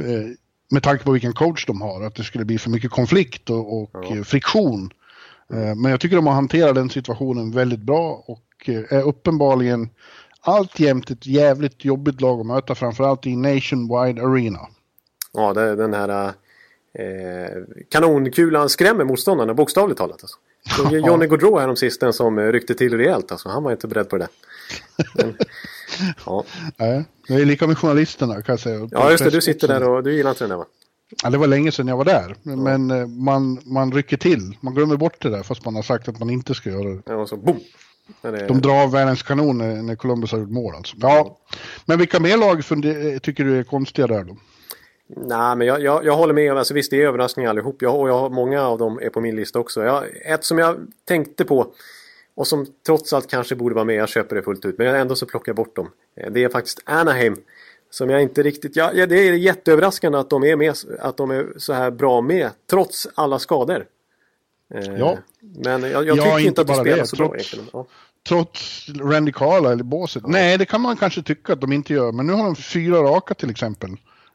Speaker 2: eh, med tanke på vilken coach de har, att det skulle bli för mycket konflikt och, och eh, friktion. Men jag tycker de har hanterat den situationen väldigt bra och är uppenbarligen alltjämt ett jävligt jobbigt lag att möta, framförallt i Nationwide Arena.
Speaker 1: Ja, det, är den här eh, kanonkulan skrämmer motståndarna bokstavligt talat. Alltså. Så Johnny Gaudreau här om sisten som eh, ryckte till rejält. Alltså. Han var inte beredd på det. Men, ja.
Speaker 2: Nej, det är lika med journalisterna kan jag säga.
Speaker 1: ja, just det. Du sitter där och du gillar inte den där va?
Speaker 2: Ja, det var länge sedan jag var där, men, men eh, man, man rycker till. Man glömmer bort det där fast man har sagt att man inte ska göra det.
Speaker 1: Ja, så boom! Det,
Speaker 2: De drar av världens kanon när, när Columbus har gjort mål alltså. Ja, men vilka mer lag tycker du är konstiga där då?
Speaker 1: Nej, men jag, jag, jag håller med. Alltså, visst, det är överraskningar allihop. Jag, och jag, har- många av dem är på min lista också. Jag, ett som jag tänkte på och som trots allt kanske borde vara med. Jag köper det fullt ut. Men ändå så plockar jag bort dem. Eh, Det är faktiskt Anaheim. Som jag inte riktigt... Ja, ja, det är jätteöverraskande att de är med. Att de är så här bra med. Trots alla skador. Eh,
Speaker 2: Ja.
Speaker 1: Men jag, jag
Speaker 2: Ja,
Speaker 1: tycker inte
Speaker 2: inte
Speaker 1: att de spelar
Speaker 2: det,
Speaker 1: så bra
Speaker 2: trots-
Speaker 1: egentligen. Ja.
Speaker 2: Trots Randy Carlyle i båset? Nej, det kan man kanske tycka att de inte gör. Men nu har de fyra raka till exempel.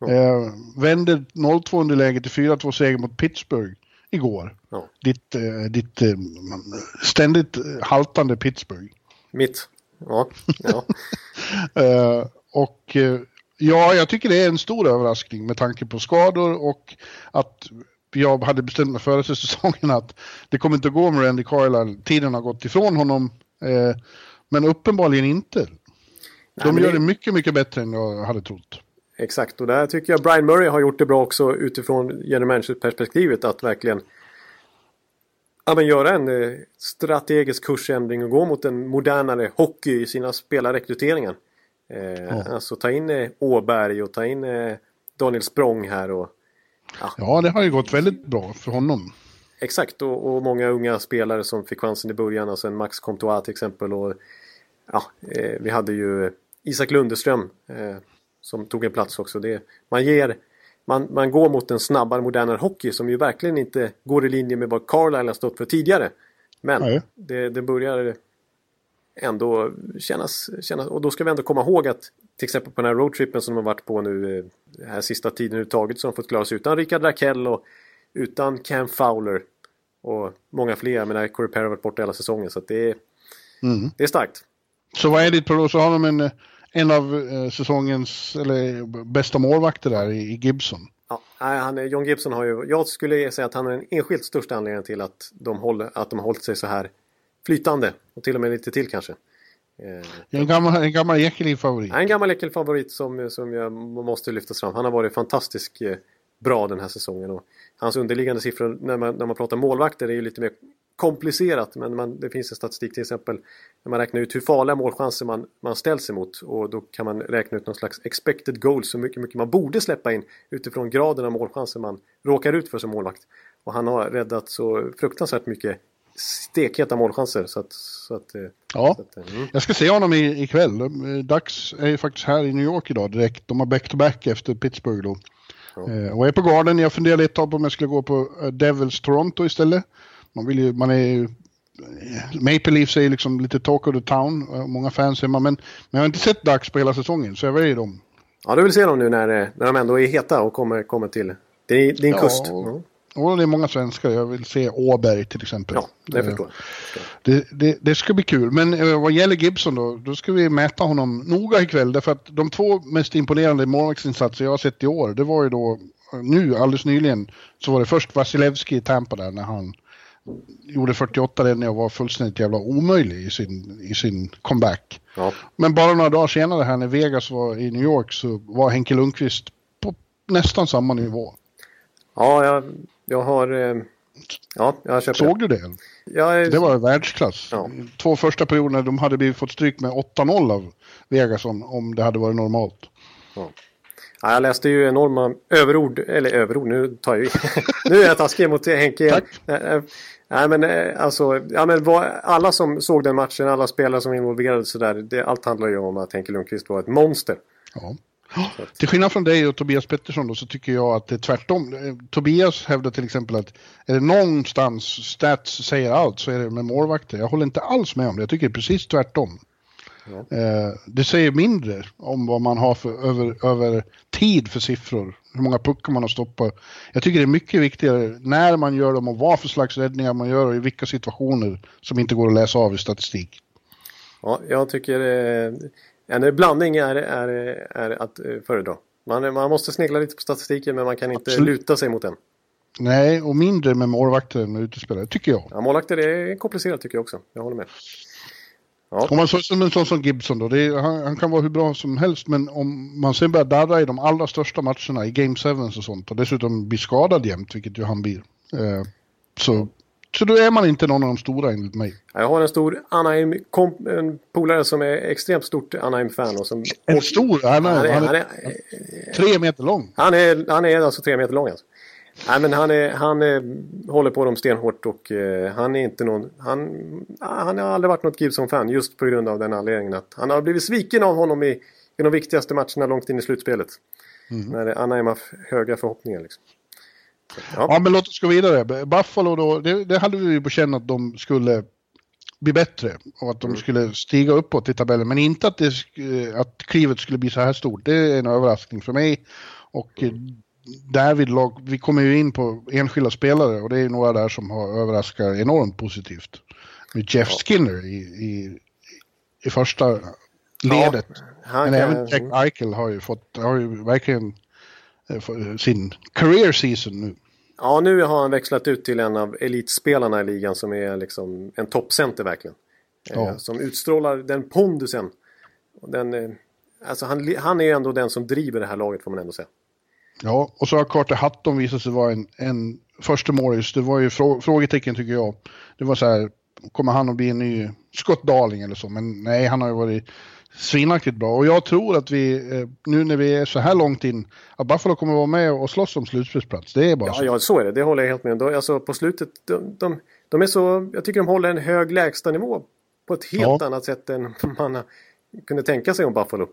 Speaker 2: Eh, vände 0-2 underläge till 4-2 seger mot Pittsburgh igår.
Speaker 1: Ja.
Speaker 2: Ditt, eh, ditt eh, ständigt eh, haltande Pittsburgh.
Speaker 1: Mitt. Ja. ja.
Speaker 2: Eh, och eh, ja, jag tycker det är en stor överraskning med tanke på skador och att jag hade bestämt mig före säsongen att det kommer inte att gå med Randy Carlyle. Tiden har gått ifrån honom. Men uppenbarligen inte. De
Speaker 1: men
Speaker 2: gör
Speaker 1: det
Speaker 2: mycket, mycket bättre än jag hade trott.
Speaker 1: Exakt, och där tycker jag Brian Murray har gjort det bra också utifrån general manager-perspektivet att verkligen ja, men göra en eh, strategisk kursändring och gå mot en modernare hockey i sina spelarrekryteringar. Eh, Alltså ta in eh, Åberg och ta in eh, Daniel Språng här och
Speaker 2: Ja, det har ju gått väldigt bra för honom.
Speaker 1: Exakt, och, och många unga spelare som fick chansen i början. Alltså en Max Comtois till exempel. Och, ja, eh, vi hade ju Isak Lundeström eh, som tog en plats också. Det, man, ger, man, man går mot en snabbare, modernare hockey som ju verkligen inte går i linje med vad Carlisle har stått för tidigare. Men
Speaker 2: Nej.
Speaker 1: det, det börjar ändå kännas, kännas... Och då ska vi ändå komma ihåg att till exempel på den här roadtrippen som de har varit på nu eh, den här sista tiden överhuvudtaget så har de fått klara sig utan Rickard Rakell och utan Cam Fowler och många fler. Men Corey Perry har varit borta hela säsongen så det är, mm. det är starkt.
Speaker 2: Så vad är ditt prognos? Så har de en, en av eh, säsongens eller, bästa målvakter där i Gibson.
Speaker 1: Ja, han, John Gibson har ju, jag skulle säga att han är den enskilt största anledningen till att de, håller, att de har hållit sig så här flytande. Och till och med lite till kanske.
Speaker 2: En gammal, en gammal Ekeliv-favorit.
Speaker 1: En gammal Ekeliv-favorit som, som jag måste lyftas fram. Han har varit fantastiskt eh, bra den här säsongen. Och hans underliggande siffror när man, när man pratar målvakter är ju lite mer komplicerat. Men man, det finns en statistik till exempel när man räknar ut hur farliga målchanser man, man ställs emot. Och då kan man räkna ut någon slags expected goals, så mycket, mycket man borde släppa in utifrån graden av målchanser man råkar ut för som målvakt. Och han har räddat så fruktansvärt mycket stekheta målchanser. Så att, så att, eh,
Speaker 2: ja, så att, mm. jag ska se honom ikväll. Eh, Dags är ju faktiskt här i New York idag direkt. De har back-to-back -back efter Pittsburgh då. Ja. Eh, och är på Garden. Jag funderade ett tag på om jag skulle gå på Devils Toronto istället. Man vill ju, man är ju Maple Leafs är ju liksom lite talk of the town, många fans man, men, men jag har inte sett Dags på hela säsongen så jag väljer dem.
Speaker 1: Ja, du vill se dem nu när, när de ändå är heta och kommer, kommer till din, din ja, kust. Mm.
Speaker 2: Och det är många svenskar. Jag vill se Åberg till exempel.
Speaker 1: Ja, det förstår
Speaker 2: jag. Det, det, det, ska bli kul. Men eh, vad gäller Gibson då, då ska vi mäta honom noga ikväll. Därför att de två mest imponerande målvaktsinsatser jag har sett i år, det var ju då nu alldeles nyligen så var det först Vasilevski i Tampa där när han gjorde 48 räddningar och var fullständigt jävla omöjlig i sin, i sin comeback. Ja. Men bara några dagar senare här när Vegas var i New York så var Henke Lundqvist på nästan samma nivå.
Speaker 1: Ja, jag jag har... Eh, ja, jag köper
Speaker 2: Såg du det? Jag, det var världsklass. Ja. Två första perioderna de hade blivit fått stryk med 8-0 av Vegas om, om det hade varit normalt.
Speaker 1: Ja. Ja, jag läste ju enorma överord, eller överord, nu tar jag Nu är jag taskig mot Henke igen. Tack. Eh, eh, nej men alltså, ja, men vad, alla som såg den matchen, alla spelare som var involverade sådär, det, allt handlar ju om att Henke Lundqvist var ett monster.
Speaker 2: Ja. Till skillnad från dig och Tobias Pettersson då, så tycker jag att det är tvärtom. Tobias hävdar till exempel att är det någonstans stats säger allt så är det med målvakter. Jag håller inte alls med om det. Jag tycker precis tvärtom. Ja. Eh, det säger mindre om vad man har för, över, över tid för siffror. Hur många puckar man har stoppat. Jag tycker det är mycket viktigare när man gör dem och vad för slags räddningar man gör och i vilka situationer som inte går att läsa av i statistik.
Speaker 1: Ja, jag tycker eh, en blandning är, är, är att eh, föredra. Man, man måste snegla lite på statistiken men man kan inte Absolut. luta sig mot den.
Speaker 2: Nej, och mindre med målvakter än med utespelare, tycker jag.
Speaker 1: Ja, målvakter är komplicerat tycker jag också. Jag håller med.
Speaker 2: Ja. Om man så, som en sån som Gibson då, är, han, han, kan vara hur bra som helst men om man sen börjar darra i de allra största matcherna i Game 7 och sånt och dessutom blir skadad jämt, vilket ju han blir. Eh, så så då är man inte någon av de stora enligt mig.
Speaker 1: Jag har en stor Anaheim, en polare som är extremt stort Anaheim-fan. Och som,
Speaker 2: en stor? Han är, han är, han är, tre meter lång.
Speaker 1: Han är, han är alltså tre meter lång alltså. Nej men han, är, han är, håller på dem stenhårt och uh, han är inte någon... Han, han har aldrig varit något Gibson-fan just på grund av den anledningen att han har blivit sviken av honom i, i de viktigaste matcherna långt in i slutspelet. Mm. När Anaheim höga förhoppningar liksom.
Speaker 2: Ja. ja. men låt oss gå vidare. Buffalo då, det, det hade vi ju på känn att de skulle bli bättre och att de mm. skulle stiga uppåt i tabellen. Men inte att, det, att klivet skulle bli så här stort. Det är en överraskning för mig. Och mm. Därvid lag, vi kommer ju in på enskilda spelare och det är några där som har överraskat enormt positivt. Med Jeff Skinner i, i, i första ledet. Ja, Men även Jack Eichel har ju fått, har ju verkligen Eh, sin career season nu.
Speaker 1: Ja, nu har han växlat ut till en av elitspelarna i ligan som är liksom en toppcenter verkligen. Eh, ja. Som utstrålar den pondusen. Den, eh, alltså han, han är ju ändå den som driver det här laget får man ändå säga.
Speaker 2: Ja, och så har Carter Hutton visat sig vara en, en första Morris. Det var ju frå, frågetecken tycker jag. Det var så här, kommer han att bli en ny Scott Darling eller så? Men nej, han har ju varit svinaktigt bra. Och jag tror att vi, eh, nu när vi är så här långt in, att Buffalo kommer att vara med och slåss om slutspelsplats. Det är bara
Speaker 1: ja,
Speaker 2: så.
Speaker 1: Ja, så är det. Det håller jag helt med om. Alltså på slutet, de, de, de, är så, jag tycker de håller en hög lägstanivå på ett helt ja. annat sätt än man kunde tänka sig om Buffalo.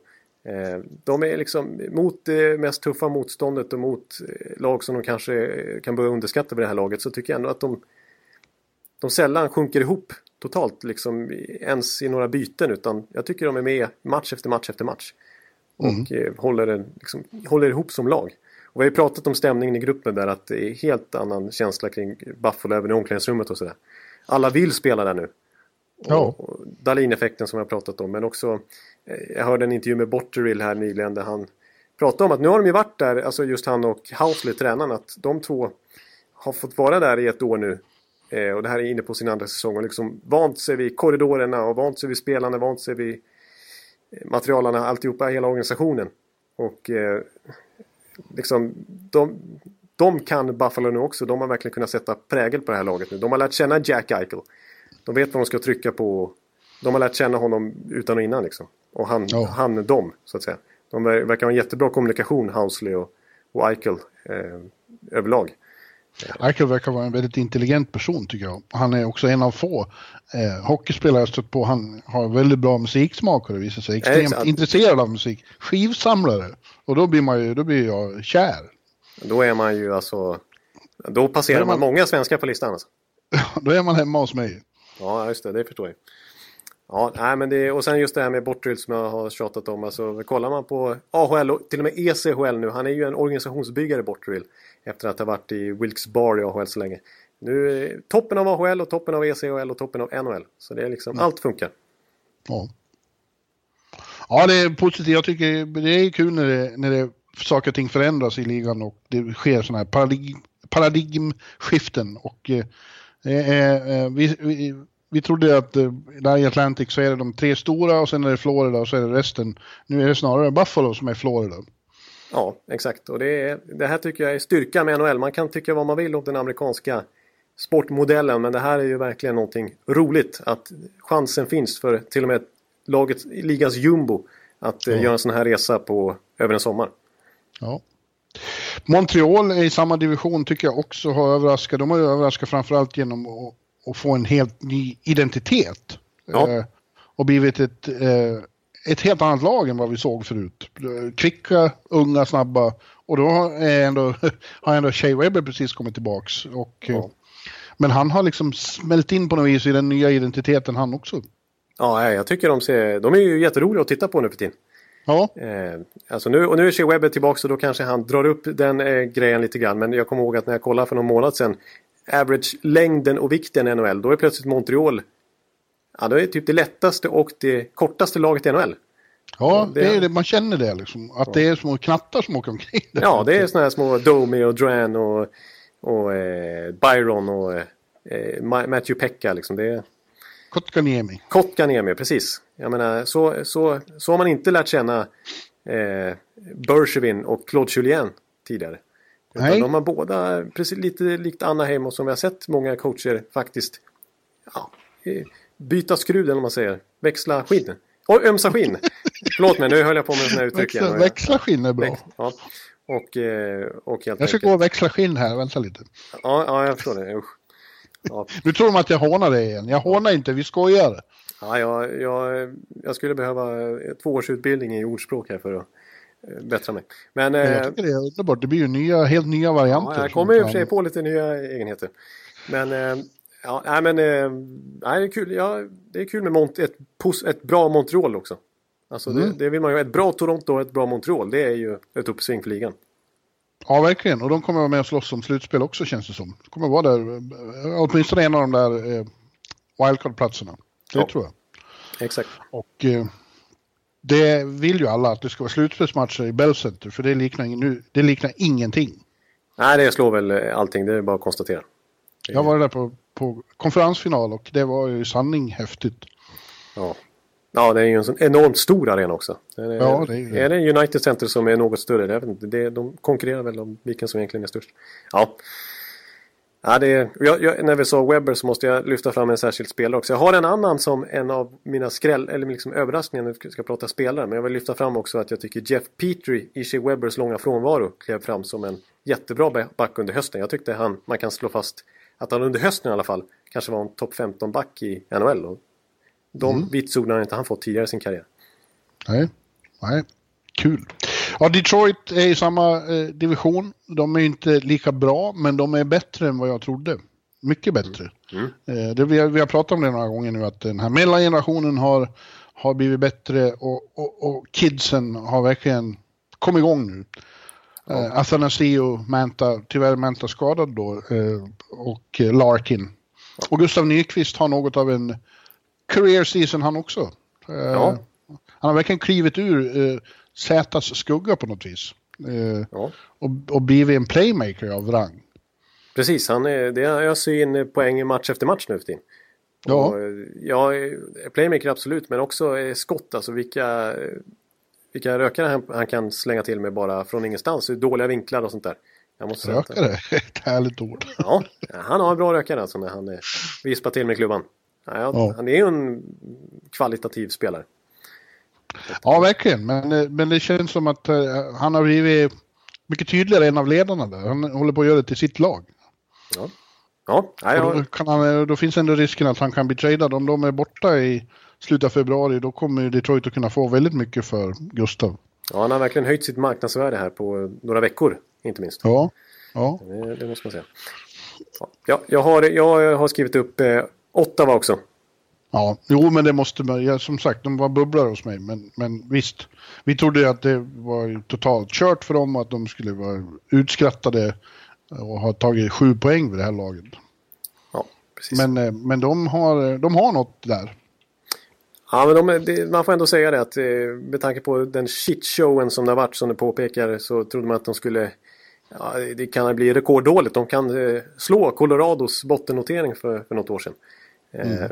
Speaker 1: Eh, de är liksom mot det mest tuffa motståndet och mot eh, lag som de kanske kan börja underskatta vid det här laget så tycker jag ändå att de, de sällan sjunker ihop totalt liksom ens i några byten utan jag tycker de är med match efter match efter match. och mm. håller, liksom, håller ihop som lag. Och vi har ju pratat om stämningen i gruppen där att det är helt annan känsla kring Buffalo även i omklädningsrummet och sådär. Alla vill spela där nu.
Speaker 2: Ja.
Speaker 1: Dalin-effekten som jag pratat om men också eh, Jag hörde en intervju med Botterill här nyligen där han pratade om att nu har de ju varit där, alltså just han och Housley, tränaren, att de två har fått vara där i ett år nu. Eh, och det här är inne på sin andra säsong och liksom vant sig vid korridorerna och vant sig vid spelarna, vant sig vid eh, materialarna, alltihopa, hela organisationen. Och eh, liksom de, de kan Buffalo nu också. De har verkligen kunnat sätta prägel på det här laget nu. De har lärt känna Jack Eichel. De vet vad de ska trycka på. De har lärt känna honom utan och innan liksom. Och han, oh. han dem, så att säga. De verkar ha en jättebra kommunikation, Housley och, och Eichel eh, överlag.
Speaker 2: Eichel verkar vara en väldigt intelligent person tycker jag. Han är också en av få eh, hockeyspelare jag stött på. Han har väldigt bra musiksmak och det visar sig. Extremt Exakt. intresserad av musik. Skivsamlare. Och då blir, man ju, då blir jag kär.
Speaker 1: Då är man ju alltså... Då passerar då man, man, många svenskar på listan alltså.
Speaker 2: då är man hemma hos mig.
Speaker 1: Ja, just det. Det förstår jag. Ja, nej, men det, och sen just det här med Bortrill som jag har tjatat om. Alltså, kollar man på AHL och till och med ECHL nu. Han är ju en organisationsbyggare Bortrill. Efter att ha varit i Wilkes Bar i AHL så länge. Nu toppen av AHL och toppen av ECHL och toppen av NHL. Så det är liksom, mm. allt funkar.
Speaker 2: Ja. Ja, det är positivt. Jag tycker det är kul när det, när det saker och ting förändras i ligan och det sker sådana här paradigm, paradigmskiften. Och eh, eh, vi, vi, vi trodde att eh, där i Atlantic så är det de tre stora och sen är det Florida och så är det resten. Nu är det snarare Buffalo som är Florida.
Speaker 1: Ja, exakt. Och det, är, det här tycker jag är styrkan med NHL. Man kan tycka vad man vill om den amerikanska sportmodellen men det här är ju verkligen någonting roligt. Att chansen finns för till och med laget, ligans jumbo att eh, ja. göra en sån här resa på, över en sommar.
Speaker 2: Ja. Montreal i samma division tycker jag också har överraskat. De har överraskat framförallt genom att, att få en helt ny identitet. Ja. Eh, och blivit ett, eh, ett helt annat lag än vad vi såg förut. Kvicka, unga, snabba. Och då är ändå, har ändå Shea Webber precis kommit tillbaks. Och, ja. Men han har liksom smält in på något vis i den nya identiteten han också.
Speaker 1: Ja, jag tycker de ser... De är ju jätteroliga att titta på nu för tiden.
Speaker 2: Ja.
Speaker 1: Eh, alltså nu, och nu är Shea Webber tillbaka så då kanske han drar upp den eh, grejen lite grann. Men jag kommer ihåg att när jag kollade för någon månad sedan. Average längden och vikten i NHL. Då är plötsligt Montreal. Ja, det är typ det lättaste och det kortaste laget i NHL.
Speaker 2: Ja, det, är det, man känner det liksom. Att ja. det är små knattar som åker omkring.
Speaker 1: Ja, det är sådana här små Domi och Dran och, och eh, Byron och eh, Matthew Pekka liksom. Det.
Speaker 2: Kotkaniemi.
Speaker 1: Kotkaniemi, precis. Jag menar, så, så, så har man inte lärt känna eh, Bergevin och Claude Julien tidigare. Utan Nej. de har båda, precis lite likt Anaheim och som vi har sett många coacher faktiskt ja, byta skruv eller vad man säger. Växla skinn. Och ömsa skinn. Förlåt mig, nu höll jag på med sådana här uttryck
Speaker 2: växla, växla skinn är bra.
Speaker 1: Ja. Och, eh, och
Speaker 2: jag ska enkelt. gå och växla skinn här, vänta lite.
Speaker 1: Ja, ja jag förstår det. Usch.
Speaker 2: Ja. Nu tror de att jag hånar dig igen. Jag hånar inte, vi skojar.
Speaker 1: Ja, jag, jag, jag skulle behöva två års utbildning i ordspråk här för att eh, bättra mig. Men,
Speaker 2: jag eh, tycker det är underbart. Det blir ju nya, helt nya varianter.
Speaker 1: Ja, jag kommer i och för sig på lite nya egenheter. Men, eh, ja, nej, men nej, det är kul. Ja, det är kul med Mont ett, ett bra Montreal också. Alltså mm. det, det, vill man ju. Ett bra Toronto och ett bra Montreal, det är ju ett uppsving för ligan.
Speaker 2: Ja, verkligen. Och de kommer vara med och slåss om slutspel också känns det som. De kommer vara där, åtminstone en av de där eh, wildcard-platserna. Det ja. tror jag.
Speaker 1: Exakt.
Speaker 2: Och eh, det vill ju alla att det ska vara slutspelsmatcher i Bell Center, för det liknar, nu, det liknar ingenting.
Speaker 1: Nej, det slår väl eh, allting, det är bara att konstatera.
Speaker 2: Jag var där på, på konferensfinal och det var ju sanning häftigt.
Speaker 1: Ja. Ja, det är ju en sån enormt stor arena också. Är det, ja, det är, det. är det United Center som är något större? Jag vet inte, det, de konkurrerar väl om vilken som egentligen är störst. Ja. Ja, det är, jag, jag, när vi sa Webber så måste jag lyfta fram en särskild spelare också. Jag har en annan som en av mina skräll, eller liksom överraskningar när vi ska prata spelare. Men jag vill lyfta fram också att jag tycker Jeff Petrie i Shea Webbers långa frånvaro klev fram som en jättebra back under hösten. Jag tyckte han, man kan slå fast att han under hösten i alla fall kanske var en topp 15 back i NHL. Och de mm. vitsorden har inte han fått tidigare i sin karriär.
Speaker 2: Nej, nej. Kul. Ja, Detroit är i samma eh, division. De är inte lika bra, men de är bättre än vad jag trodde. Mycket bättre. Mm. Mm. Eh, det, vi, har, vi har pratat om det några gånger nu, att den här mellangenerationen har, har blivit bättre och, och, och kidsen har verkligen kommit igång nu. Ja. Uh, Athanasio Manta, tyvärr Manta skadad då, uh, och Larkin. Ja. Och Gustav Nyqvist har något av en career season han också. Ja. Han har verkligen klivit ur uh, Zätas skugga på något vis. Ja. Och, och blivit en playmaker av rang.
Speaker 1: Precis, han är, det öser in poäng match efter match nu för tiden. Ja. Och, ja, playmaker absolut, men också skott. Alltså vilka, vilka rökare han, han, kan slänga till med bara från ingenstans. Dåliga vinklar och sånt där.
Speaker 2: Jag måste rökare? Ett härligt ord.
Speaker 1: Ja, han har en bra rökare alltså när han vispar till med klubban. Ja, ja. Han är ju en kvalitativ spelare.
Speaker 2: Ja, verkligen. Men, men det känns som att uh, han har blivit mycket tydligare en av ledarna där. Han håller på att göra det till sitt lag.
Speaker 1: Ja. Ja, ja,
Speaker 2: Då, kan han, då finns ändå risken att han kan bli tradad. Om de är borta i slutet av februari då kommer Detroit att kunna få väldigt mycket för Gustav.
Speaker 1: Ja, han har verkligen höjt sitt marknadsvärde här på några veckor, inte minst.
Speaker 2: Ja, ja.
Speaker 1: Det, det måste man säga. Ja, jag, har, jag har skrivit upp eh, Ottawa också.
Speaker 2: Ja, jo men det måste man, ja, som sagt de var bubblare hos mig men, men visst. Vi trodde att det var totalt kört för dem och att de skulle vara utskrattade och ha tagit sju poäng vid det här laget.
Speaker 1: Ja, precis.
Speaker 2: Men, eh, men de, har, de har något där.
Speaker 1: Ja, men de, det, man får ändå säga det att eh, med tanke på den shitshowen som det har varit som du påpekar så trodde man att de skulle ja, det kan bli rekorddåligt. De kan eh, slå Colorados bottennotering för, för något år sedan. Mm. Eh,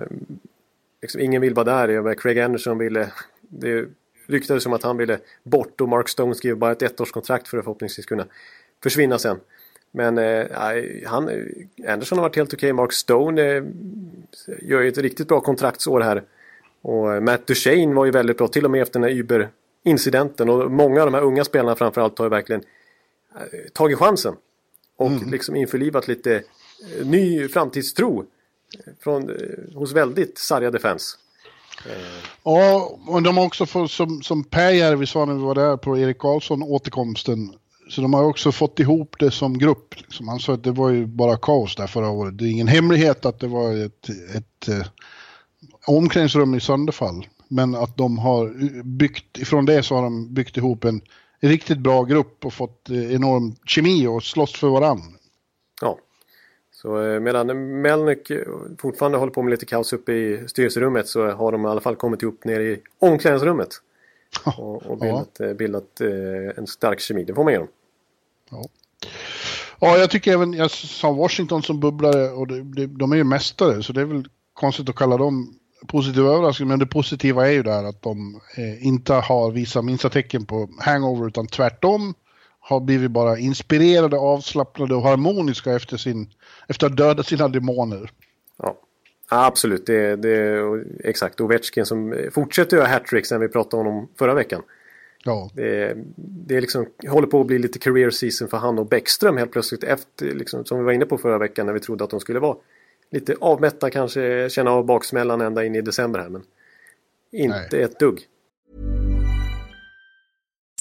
Speaker 1: liksom, ingen vill vara där. Craig Anderson ville... Det ryktades som att han ville bort och Mark Stone skrev bara ett ettårskontrakt för att förhoppningsvis kunna försvinna sen. Men eh, han, Anderson har varit helt okej. Okay. Mark Stone eh, gör ju ett riktigt bra kontraktsår här. Och Matt Duchene var ju väldigt bra, till och med efter den här Uber-incidenten. Och många av de här unga spelarna framförallt har ju verkligen eh, tagit chansen. Och mm. liksom införlivat lite eh, ny framtidstro från, eh, hos väldigt sargade fans.
Speaker 2: Ja, och de har också fått, som, som Per sa när vi var där på Erik Karlsson återkomsten. Så de har också fått ihop det som grupp. Liksom. Han sa att det var ju bara kaos där förra året. Det är ingen hemlighet att det var ett, ett, ett omklädningsrum i sönderfall. Men att de har byggt, ifrån det så har de byggt ihop en riktigt bra grupp och fått eh, enorm kemi och slåss för varann.
Speaker 1: Ja. Så eh, medan Melnyk fortfarande håller på med lite kaos uppe i styrelserummet så har de i alla fall kommit upp ner i omklädningsrummet. Och, och bildat, ja. Eh, bildat en stark kemi, det får man ge dem.
Speaker 2: Ja. ja, jag tycker även, jag sa Washington som bubblare och det, de är ju mästare så det är väl konstigt att kalla dem positiv överraskning, men det positiva är ju där att de eh, inte har visat minsta tecken på hangover utan tvärtom har blivit bara inspirerade, avslappnade och harmoniska efter, sin, efter att ha dödat sina demoner.
Speaker 1: Ja, absolut. Det, det, exakt. Ovechkin som fortsätter göra hattricks när vi pratade om honom förra veckan. Ja. Det, det liksom, håller på att bli lite career season för han och Bäckström helt plötsligt efter, liksom, som vi var inne på förra veckan när vi trodde att de skulle vara lite avmätta kanske, känna av baksmällan ända in i december här. Men inte Nej. ett dugg.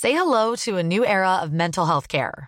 Speaker 3: Say hello to a new era of mental health care.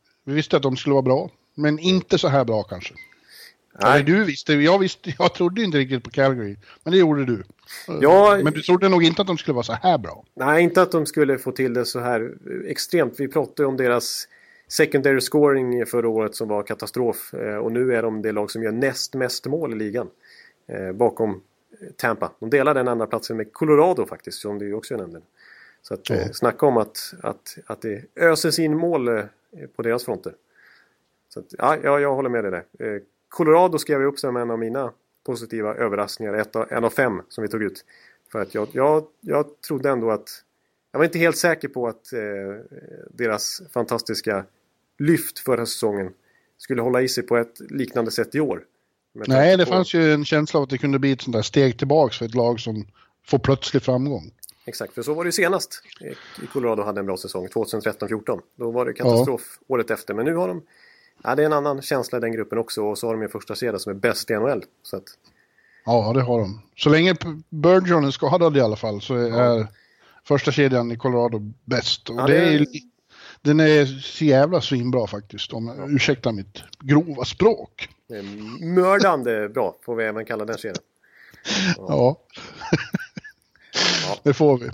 Speaker 2: vi visste att de skulle vara bra, men inte så här bra kanske. Nej. du visste, jag visste, jag trodde inte riktigt på Calgary. Men det gjorde du. Ja, men du trodde nog inte att de skulle vara så här bra.
Speaker 1: Nej, inte att de skulle få till det så här extremt. Vi pratade om deras secondary scoring förra året som var katastrof. Eh, och nu är de det lag som gör näst mest mål i ligan. Eh, bakom Tampa. De delar den andra platsen med Colorado faktiskt, som du också nämnde. Så att ja. snacka om att, att, att det öses in mål på deras fronter. Så att, ja, jag håller med dig där. Colorado skrev jag upp som en av mina positiva överraskningar. Ett av, en av fem som vi tog ut. För att jag, jag, jag trodde ändå att... Jag var inte helt säker på att eh, deras fantastiska lyft förra säsongen skulle hålla i sig på ett liknande sätt i år.
Speaker 2: Nej, det på... fanns ju en känsla av att det kunde bli ett sånt där steg tillbaks för ett lag som får plötslig framgång.
Speaker 1: Exakt, för så var det ju senast i Colorado hade en bra säsong, 2013-14. Då var det katastrof ja. året efter, men nu har de... Ja, det är en annan känsla i den gruppen också och så har de en första serie som är bäst i NHL. Så att...
Speaker 2: Ja, det har de. Så länge Bergeron är skadad i alla fall så är ja. första kedjan i Colorado bäst. Och ja, det är... Den är så jävla svinbra faktiskt, om ja. ursäkta mitt grova språk.
Speaker 1: Det mördande bra, får vi även kalla den serien.
Speaker 2: Ja. ja. Det får vi. Eh,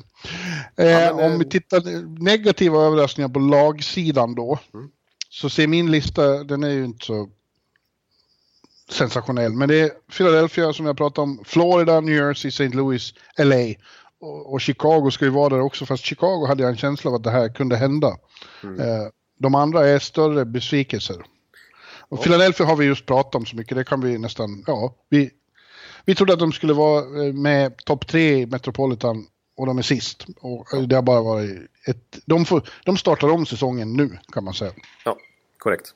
Speaker 2: men, om vi tittar negativa överraskningar på lagsidan då. Mm. Så ser min lista, den är ju inte så sensationell. Men det är Philadelphia som jag pratade om, Florida, New Jersey, St. Louis, LA. Och, och, Chicago ska ju vara där också, fast Chicago hade jag en känsla av att det här kunde hända. Mm. Eh, de andra är större besvikelser. Och ja. Philadelphia har vi just pratat om så mycket, det kan vi nästan, ja, vi, vi trodde att de skulle vara eh, med topp tre i Metropolitan och de är sist. Och det har bara varit ett, de, får, de startar om säsongen nu kan man säga.
Speaker 1: Ja, korrekt.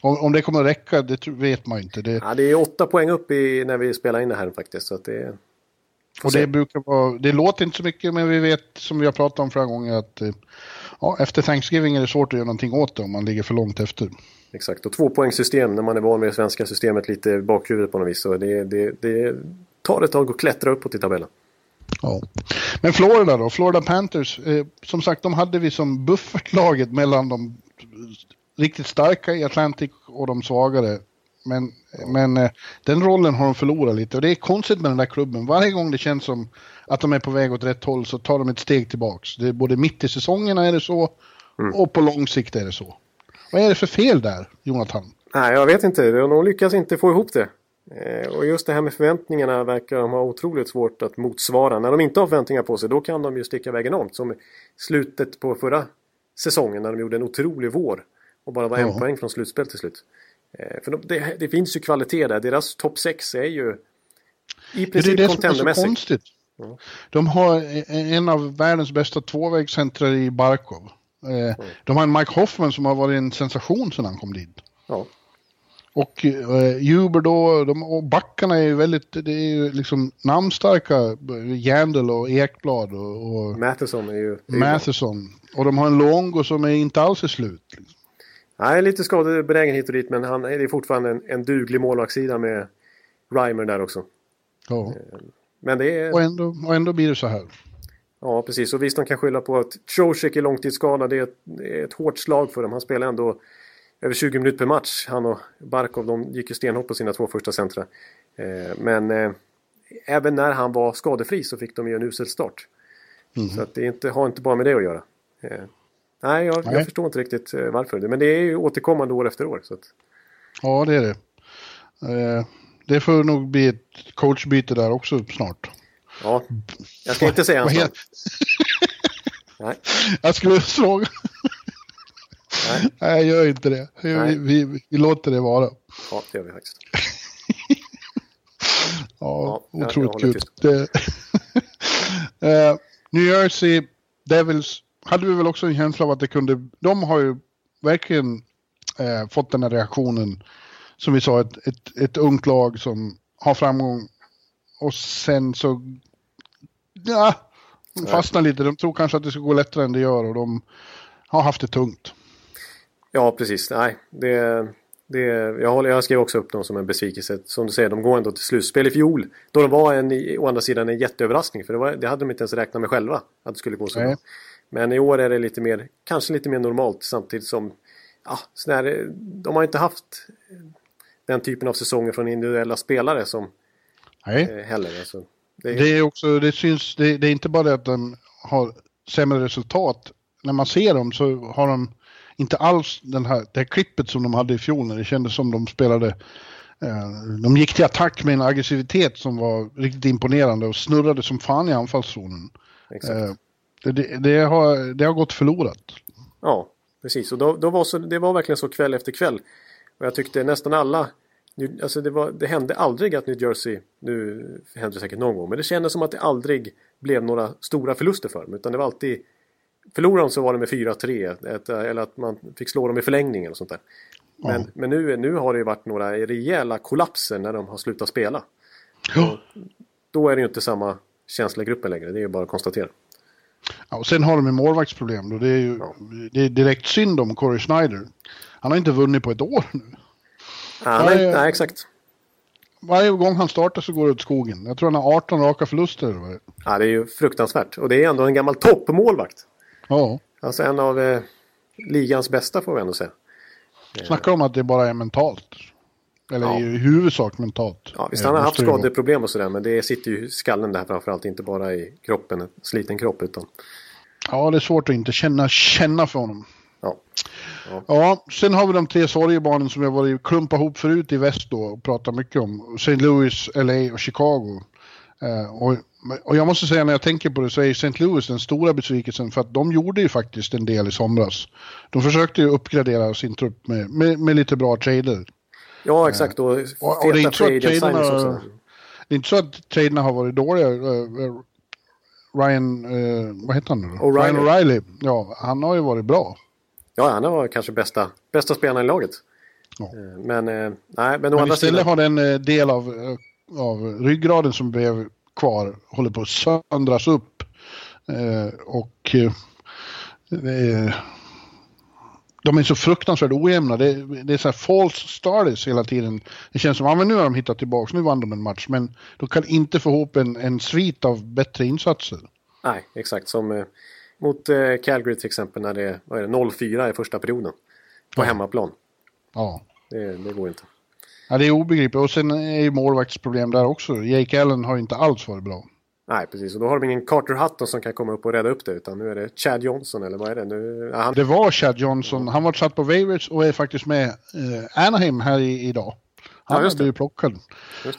Speaker 2: Om, om det kommer att räcka, det vet man inte. Det,
Speaker 1: ja, det är åtta poäng upp i, när vi spelar in det här faktiskt. Så det,
Speaker 2: och det brukar vara, det låter inte så mycket men vi vet som vi har pratat om flera gånger att eh, ja, efter Thanksgiving är det svårt att göra någonting åt det om man ligger för långt efter.
Speaker 1: Exakt, och tvåpoängssystem när man är van vid det svenska systemet lite bakhuvudet på något vis. Så det, det, det tar ett tag att klättra uppåt i tabellen.
Speaker 2: Ja. Men Florida då, Florida Panthers, eh, som sagt de hade vi som buffertlaget mellan de riktigt starka i Atlantic och de svagare. Men, men eh, den rollen har de förlorat lite och det är konstigt med den där klubben. Varje gång det känns som att de är på väg åt rätt håll så tar de ett steg tillbaks. Det både mitt i säsongerna är det så mm. och på lång sikt är det så. Vad är det för fel där, Jonathan?
Speaker 1: Nej, jag vet inte. De lyckas inte få ihop det. Eh, och just det här med förväntningarna verkar de ha otroligt svårt att motsvara. När de inte har förväntningar på sig då kan de ju sticka iväg enormt. Som slutet på förra säsongen när de gjorde en otrolig vår. Och bara var en ja. poäng från slutspel till slut. Eh, för de, det, det, finns ju kvalitet där. Deras topp 6 är ju i princip
Speaker 2: ja, konstigt. Ja. De har en av världens bästa tvåvägscentrar i Barkov. Eh, de har en Mike Hoffman som har varit en sensation sedan han kom dit. Ja. Och eh, Huber då, de, och backarna är ju väldigt, det är ju liksom namnstarka. Jandel och Ekblad och... och
Speaker 1: Matheson är ju...
Speaker 2: Matheson. Och de har en Longo som är inte alls är slut. Liksom.
Speaker 1: Nej, lite skadebenägen hit och dit men han är fortfarande en, en duglig målvaktssida med Reimer där också.
Speaker 2: Ja. Eh, men det är... och, ändå, och ändå blir det så här.
Speaker 1: Ja, precis. Och visst, de kan skylla på att Trocek är långtidsskadad. Det är ett, det är ett hårt slag för dem. Han spelar ändå över 20 minuter per match. Han och Barkov, de gick ju stenhårt på sina två första centra. Eh, men eh, även när han var skadefri så fick de ju en usel start. Mm. Så att det inte, har inte bara med det att göra. Eh, nej, jag, Nej. jag, förstår inte riktigt eh, varför. Men det är ju återkommande år efter år. Så att...
Speaker 2: Ja, det är det. Eh, det får nog bli ett coachbyte där också snart.
Speaker 1: Ja, jag ska inte säga hans namn.
Speaker 2: Nej. Jag skulle fråga. Nej. Nej, gör inte det. Vi, vi, vi, låter det vara.
Speaker 1: Ja, det gör vi faktiskt.
Speaker 2: ja, ja, otroligt kul. Uh, New Jersey Devils hade vi väl också en känsla av att det kunde... De har ju verkligen uh, fått den här reaktionen. Som vi sa, ett, ett, ett ungt lag som har framgång. Och sen så... Ja, de fastnar lite. De tror kanske att det ska gå lättare än det gör och de har haft det tungt.
Speaker 1: Ja, precis. Nej, det, det, jag, håller, jag skrev också upp dem som en besvikelse. Som du säger, de går ändå till slutspel i fjol. Då de var en, å andra sidan en jätteöverraskning. För det, var, det hade de inte ens räknat med själva. Att det skulle gå så bra. Men i år är det lite mer, kanske lite mer normalt samtidigt som ja, här, de har inte haft den typen av säsonger från individuella spelare som
Speaker 2: Nej.
Speaker 1: Eh, heller. Alltså,
Speaker 2: det, är... det är också, det syns, det, det, är inte bara det att de har sämre resultat. När man ser dem så har de inte alls den här, det här klippet som de hade i fjol när det kändes som de spelade eh, de gick till attack med en aggressivitet som var riktigt imponerande och snurrade som fan i anfallszonen. Eh, Det, det, det, har, det har gått förlorat.
Speaker 1: Ja, precis. Och då, då var så, det var verkligen så kväll efter kväll. Och jag tyckte nästan alla Alltså det, var, det hände aldrig att New Jersey, nu händer det säkert någon gång, men det kändes som att det aldrig blev några stora förluster för dem. Utan det var alltid Förlorade de så var det med 4-3 eller att man fick slå dem i förlängning eller sånt där. Men, ja. men nu, nu har det ju varit några rejäla kollapser när de har slutat spela. Ja. Då är det ju inte samma känsliga grupper längre, det är ju bara att konstatera.
Speaker 2: Ja, och sen har de ju målvaktsproblem då. Det är ju ja. det är direkt synd om Corey Schneider. Han har inte vunnit på ett år nu.
Speaker 1: Ja, nej, nej, exakt.
Speaker 2: Varje gång han startar så går det åt skogen. Jag tror han har 18 raka förluster.
Speaker 1: Ja, det är ju fruktansvärt. Och det är ändå en gammal toppmålvakt.
Speaker 2: Ja.
Speaker 1: Alltså en av eh, ligans bästa får vi ändå säga.
Speaker 2: Snackar om att det bara är mentalt. Eller ja. i huvudsak mentalt.
Speaker 1: Ja, visst han har haft skadeproblem och sådär men det sitter ju i skallen där framförallt. Inte bara i kroppen, en sliten kropp utan.
Speaker 2: Ja, det är svårt att inte känna, känna för honom.
Speaker 1: Ja.
Speaker 2: Ja. ja, sen har vi de tre sorgebarnen som jag varit klumpa ihop förut i väst då och pratat mycket om. St. Louis, LA och Chicago. Uh, och, och jag måste säga när jag tänker på det så är St. Louis den stora besvikelsen för att de gjorde ju faktiskt en del i somras. De försökte ju uppgradera sin trupp med, med, med lite bra trader.
Speaker 1: Ja, exakt. Och, och, och det är inte så att traderna,
Speaker 2: det är inte så att traderna har varit dåliga. Uh, Ryan, uh, vad heter han nu då? Ryan O'Reilly. Ja, han har ju varit bra.
Speaker 1: Ja, han var kanske bästa, bästa spelaren i laget. Ja. Eh, men, eh, nej, men,
Speaker 2: men istället sidan... har den eh, del av, av ryggraden som blev kvar håller på att söndras upp. och de är så fruktansvärt ojämna. Det, det är så här false starters hela tiden. Det känns som att ah, nu har de hittat tillbaka, nu vann de en match. Men de kan inte få ihop en, en svit av bättre insatser.
Speaker 1: Nej, exakt. Som mot eh, Calgary till exempel när det är 0-4 i första perioden. På ja. hemmaplan.
Speaker 2: Ja.
Speaker 1: Det, det går inte.
Speaker 2: Ja, det är obegripligt. Och sen är ju målvaktsproblem där också. Jake Allen har inte alls varit bra.
Speaker 1: Nej, precis. Och då har de ingen Carter Hutton som kan komma upp och rädda upp det. Utan nu är det Chad Johnson, eller vad är det? Nu,
Speaker 2: han... Det var Chad Johnson. Han var satt på waivers och är faktiskt med eh, Anaheim här i, idag. Han ja, blev plockad.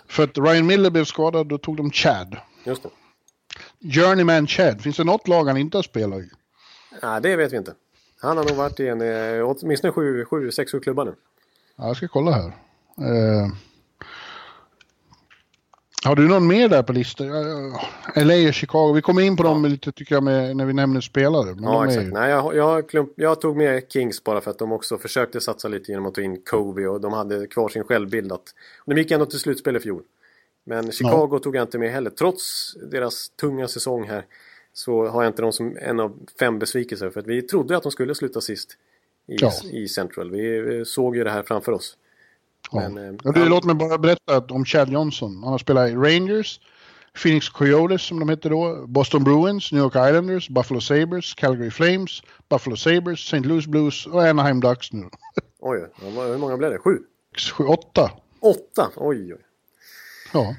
Speaker 2: För att Ryan Miller blev skadad, då tog de Chad.
Speaker 1: Just det.
Speaker 2: Journeyman Chad, finns det något lag han inte har spelat i?
Speaker 1: Nej, det vet vi inte. Han har nog varit i en, eh, åtminstone sju, sju, sex, sju klubbar nu.
Speaker 2: Ja, jag ska kolla här. Eh, har du någon mer där på listan? LA och Chicago, vi kommer in på dem lite tycker jag med, när vi nämner spelare.
Speaker 1: Men ja, exakt. Ju... Nej, jag, jag, klump, jag, tog med Kings bara för att de också försökte satsa lite genom att ta in Covey och de hade kvar sin självbild. Att, de gick ändå till slutspel i fjol. Men Chicago ja. tog jag inte med heller. Trots deras tunga säsong här så har jag inte dem som en av fem besvikelser. För att vi trodde att de skulle sluta sist i, ja. i Central. Vi, såg ju det här framför oss.
Speaker 2: Ja. Men, eh, du, låt mig bara berätta om Chad Johnson. Han har spelat i Rangers, Phoenix Coyotes som de hette då, Boston Bruins, New York Islanders, Buffalo Sabres, Calgary Flames, Buffalo Sabres, St. Louis Blues och Anaheim Ducks nu.
Speaker 1: oj, hur många blev det? Sju?
Speaker 2: Sju åtta.
Speaker 1: Åtta? Oj, oj.
Speaker 2: Ja.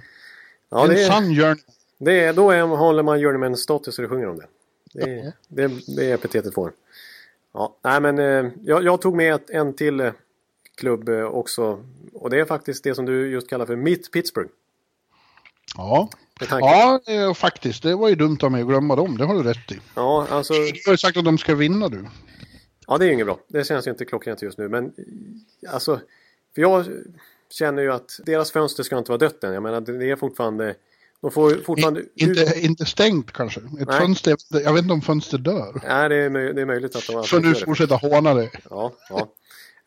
Speaker 2: ja en det är, sann.
Speaker 1: Det är, då är, håller man journeyman-status och det sjunger om det. Det, är, det, det är epitetet får. Ja, nej men eh, jag, jag, tog med en till eh, klubb eh, också. Och det är faktiskt det som du just kallar för mitt Pittsburgh.
Speaker 2: Ja. Ja, faktiskt. Det var ju dumt av mig att glömma dem. Det har du rätt i.
Speaker 1: Ja, alltså... Du
Speaker 2: har ju sagt att de ska vinna du.
Speaker 1: Ja, det är ju inget bra. Det känns ju inte klockrent just nu. Men alltså, för jag känner ju att deras fönster ska inte vara dött än. Jag menar det är fortfarande de får fortfarande...
Speaker 2: Inte, inte stängt kanske? Ett fönster, jag vet inte om fönster dör.
Speaker 1: Nej, det är, det är möjligt att de...
Speaker 2: Så nu fortsätta håna det.
Speaker 1: Ja, ja.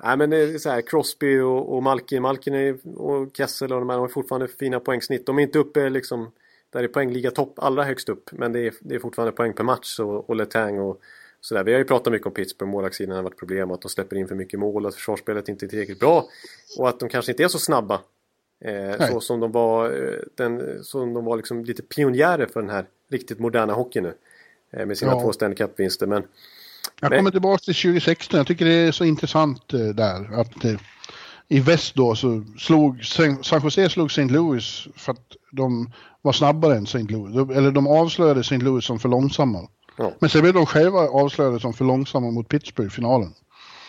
Speaker 1: Nej, men det är så här, Crosby och, och Malkin, Malkin är, och Kessel och de här har fortfarande fina poängsnitt. De är inte uppe liksom där är poängliga topp allra högst upp. Men det är, det är fortfarande poäng per match och, och Letang och sådär. Vi har ju pratat mycket om Pittsburgh, målvaktssidan har varit problem. Att de släpper in för mycket mål, att försvarsspelet inte är tillräckligt bra. Och att de kanske inte är så snabba Eh, så som de var, eh, den, som de var liksom lite pionjärer för den här riktigt moderna hockeyn nu. Eh, med sina ja. två Stanley Cup-vinster. Men,
Speaker 2: jag men... kommer tillbaka till 2016. Jag tycker det är så intressant eh, där. Att eh, i väst då så slog San Jose slog St. Louis för att de var snabbare än St. Louis. Eller de avslöjade St. Louis som för långsamma. Ja. Men sen blev de själva avslöjade som för långsamma mot Pittsburgh i finalen.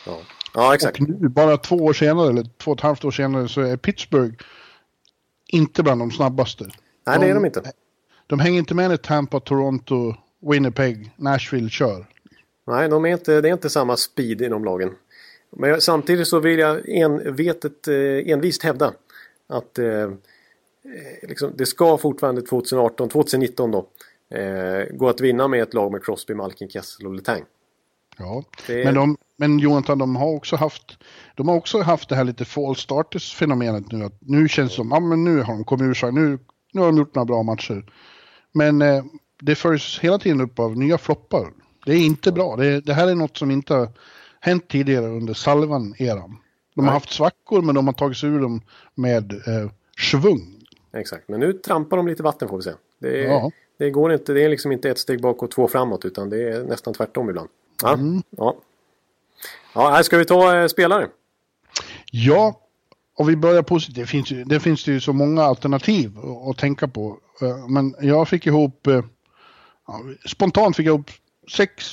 Speaker 1: Ja. ja, exakt.
Speaker 2: Och nu, bara två år senare, eller två och ett halvt år senare, så är Pittsburgh inte bland de snabbaste.
Speaker 1: Nej, de, det är de inte.
Speaker 2: De hänger inte med när Tampa, Toronto Winnipeg, Nashville kör.
Speaker 1: Nej, de är inte, det är inte samma speed i de lagen. Men jag, samtidigt så vill jag envetet, eh, envist hävda att eh, eh liksom, det ska fortfarande 2018, 2019 då eh, gå att vinna med ett lag med Crosby, Malkin, Kessel och Letang.
Speaker 2: Ja, det... men, de, men Jonathan, de har också haft de har också haft det här lite fall starters fenomenet nu. Att nu känns det som, ja men nu har de kommit ur sig, nu, nu har de gjort några bra matcher. Men eh, det följs hela tiden upp av nya floppar. Det är inte bra. Det, det här är något som inte har hänt tidigare under Salvan-eran. De har haft svackor men de har tagit sig ur dem med eh, svung.
Speaker 1: Exakt, men nu trampar de lite vatten får vi se. Det, är, ja. Det går inte, det är liksom inte ett steg bakåt, två framåt utan det är nästan tvärtom ibland. Ja, mm. ja. ja här ska vi ta eh, spelare.
Speaker 2: Ja, och vi börjar positivt. Det finns, ju, det finns ju så många alternativ att, tänka på. Eh, men jag fick ihop, eh, spontant fick jag ihop sex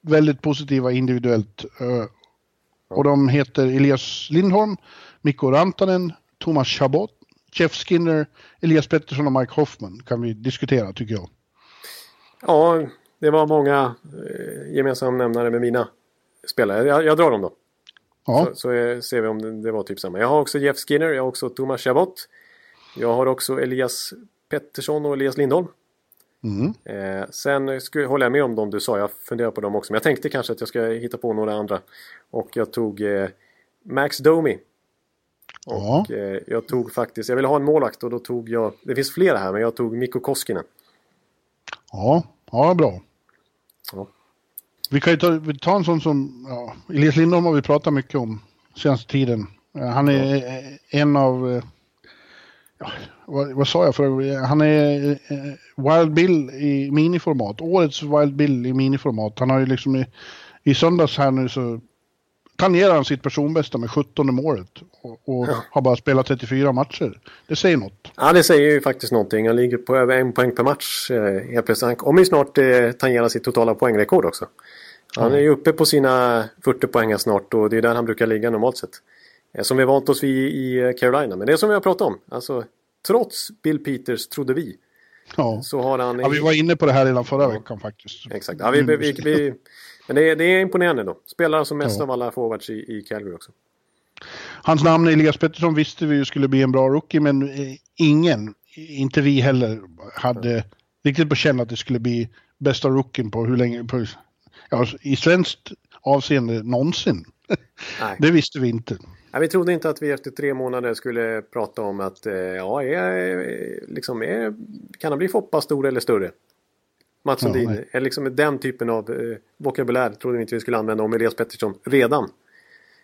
Speaker 2: väldigt positiva individuellt. Eh, och de heter Elias Lindholm, Mikko Rantanen, Thomas Chabot, Jeff Skinner, Elias Pettersson och Mike Hoffman kan vi diskutera tycker jag.
Speaker 1: Ja, det var många gemensamma nämnare med mina spelare. Jag, jag drar dem då. Ja. Så, så är, ser vi om det, det, var typ samma. Jag har också Jeff Skinner, jag har också Thomas Chabot. Jag har också Elias Pettersson och Elias Lindholm. Mm. Eh, sen skulle, håller jag med om de du sa, jag funderar på dem också. Men jag tänkte kanske att jag ska hitta på några andra. Och jag tog eh, Max Domi. Och ja. eh, jag tog faktiskt, jag ville ha en målvakt och då tog jag, det finns flera här men jag tog Mikko Koskinen.
Speaker 2: Ja, ja bra. Ja. Vi kan ju ta, ta en sån som, ja, Elias Lindholm har vi pratat mycket om senaste tiden. Han är ja. en av, eh, ja, vad, vad, sa jag för, han är eh, Wild Bill i miniformat. Årets Wild Bill i miniformat. Han har ju liksom i, i söndags här nu så tangerar han sitt personbästa med 17 målet och, och ja. har bara spelat 34 matcher. Det säger något.
Speaker 1: Ja, det säger ju faktiskt någonting. Han ligger på över en poäng per match. Eh, helt plötsligt. Han kommer ju snart eh, tangera sitt totala poängrekord också. Han är ju uppe på sina 40 poäng snart och det är där han brukar ligga normalt sett. Eh, som vi vant oss vid i Carolina. Men det är som vi har pratat om. Alltså, trots Bill Peters, trodde vi.
Speaker 2: Ja. Så har han... Ja, vi var inne på det här redan förra ja. veckan faktiskt.
Speaker 1: Exakt. Ja, vi, vi, vi, men det är, det är imponerande då. Spelar som mest ja. av alla forwards i, i Calgary också.
Speaker 2: Hans namn Elias Pettersson visste vi skulle bli en bra rookie men eh, ingen, inte vi heller, hade riktigt på känn att det skulle bli bästa rookien på hur länge, på ja, i svenskt avseende någonsin. Nej. det visste vi inte.
Speaker 1: Ja, vi trodde inte att vi efter tre månader skulle prata om att eh, ja, är, liksom, är, kan han bli Foppa stor eller större? Mats Sundin, ja, liksom den typen av eh, vokabulär trodde vi inte vi skulle använda om Elias Pettersson redan.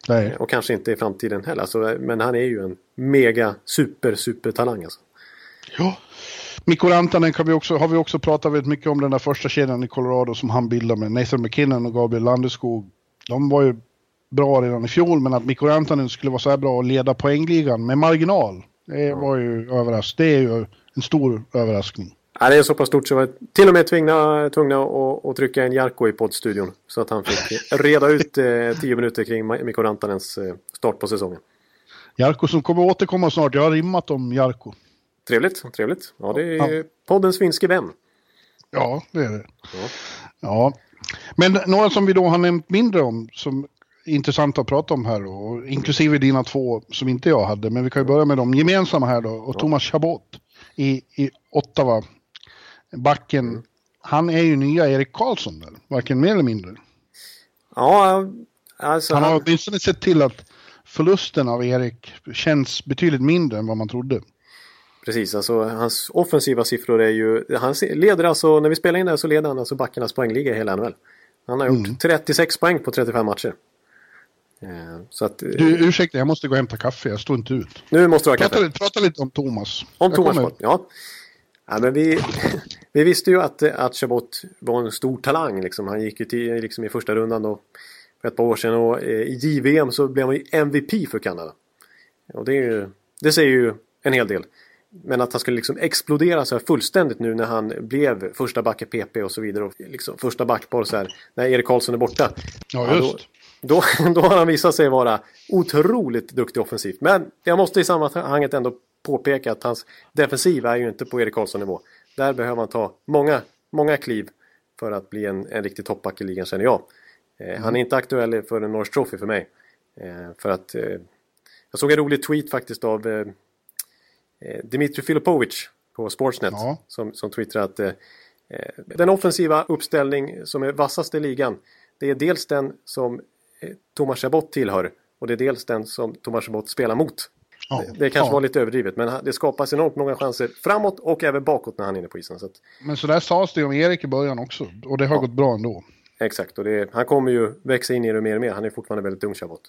Speaker 1: Nej. Eh, och kanske inte i framtiden heller. Alltså, men han är ju en mega super super talang alltså.
Speaker 2: Ja, Mikko Rantanen kan vi också, har vi också pratat väldigt mycket om den där första kedjan i Colorado som han bildade med Nathan McKinnon och Gabriel Landeskog. De var ju bra redan i fjol men att Mikko Rantanen skulle vara så här bra och leda poängligan med marginal. Det var ju överraskning. Det är ju en stor överraskning.
Speaker 1: Ja, det är så pass stort så var till och med tvungna, tvungna att, att trycka en Jarko i poddstudion. Så att han fick reda ut eh, tio minuter kring Mikko Rantanens eh, start på säsongen.
Speaker 2: Jarko som kommer återkomma snart. Jag har rimmat om Jarko.
Speaker 1: Trevligt, trevligt. Ja, det är ja. poddens finske vän.
Speaker 2: Ja, det är det. Ja. ja. Men några som vi då har nämnt mindre om som är intressanta att prata om här då, inklusive dina två som inte jag hade, men vi kan ju börja med de gemensamma här då. Och ja. Thomas Chabot i, i Ottawa, backen, han är ju nya Erik Karlsson där, varken mer eller mindre.
Speaker 1: Ja, alltså
Speaker 2: han har han... åtminstone sett till att förlusten av Erik känns betydligt mindre än vad man trodde.
Speaker 1: Precis, alltså hans offensiva siffror är ju... Han leder alltså, när vi spelar in det här så leder han alltså backarnas poängliga i hela NHL. Han har gjort mm. 36 poäng på 35 matcher.
Speaker 2: Eh, så att, du, ursäkta, jag måste gå och hämta kaffe. Jag står inte ut.
Speaker 1: Nu måste du ha
Speaker 2: kaffe. Prata, prata lite om Thomas.
Speaker 1: Om jag Thomas, kommer... ja. Ja men vi, vi visste ju att, att Chabot var en stor talang. Liksom. Han gick ju till, liksom, i första rundan då, för ett par år sedan och eh, i JVM så blev han ju MVP för Kanada. Och det, är ju, det säger ju en hel del. Men att han skulle liksom explodera så här fullständigt nu när han blev första back i PP och så vidare. Och liksom första backpar så här när Erik Karlsson är borta.
Speaker 2: Ja, just.
Speaker 1: då, då, då har han visat sig vara otroligt duktig offensivt. Men jag måste i sammanhanget ändå påpeka att hans defensiv är ju inte på Erik Karlsson nivå. Där behöver han ta många, många kliv för att bli en, en riktig toppback i ligan känner jag. Mm. Han är inte aktuell för en Norris Trophy för mig. För att jag såg en rolig tweet faktiskt av Dimitri Filipovic på Sportsnet ja. som, som twittrade att eh, den offensiva uppställning som är vassast i ligan det är dels den som eh, Thomas Chabot tillhör och det är dels den som Thomas Chabot spelar mot. Ja, det, kanske ja. var lite överdrivet men det skapas enormt många chanser framåt och även bakåt när han är inne på isen. Så att...
Speaker 2: Men så där sades det om Erik i början också och det har ja. gått bra ändå.
Speaker 1: Exakt och det, han kommer ju växa in i det mer och mer. Han är fortfarande väldigt ung Chabot.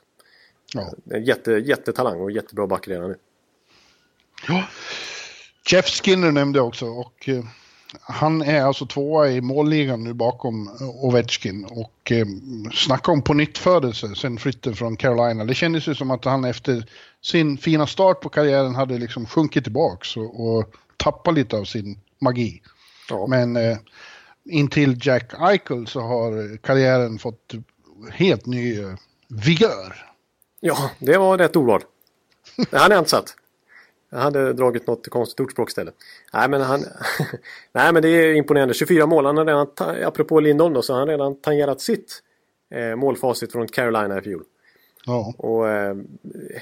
Speaker 1: Ja. Jätte, jättetalang och jättebra back redan nu.
Speaker 2: Ja. Jeff Skinner nämnde jag också och eh, han är alltså tvåa i målligan nu bakom Ovechkin och eh, snacka om på nytt födelse sen flytten från Carolina. Det kändes ju som att han efter sin fina start på karriären hade liksom sjunkit tillbaks och, och tappat lite av sin magi. Ja. Men eh, intill Jack Eichel så har karriären fått helt ny eh, vigör.
Speaker 1: Ja, det var rätt ordval. Det hade jag inte satt. Jag hade dragit något konstigt ordspråk istället. Nej men, han, nej men det är imponerande. 24 mål. Han har redan, apropå Lindholm då, så har han redan tangerat sitt eh, målfacit från Carolina i fjol. Ja. Och, eh,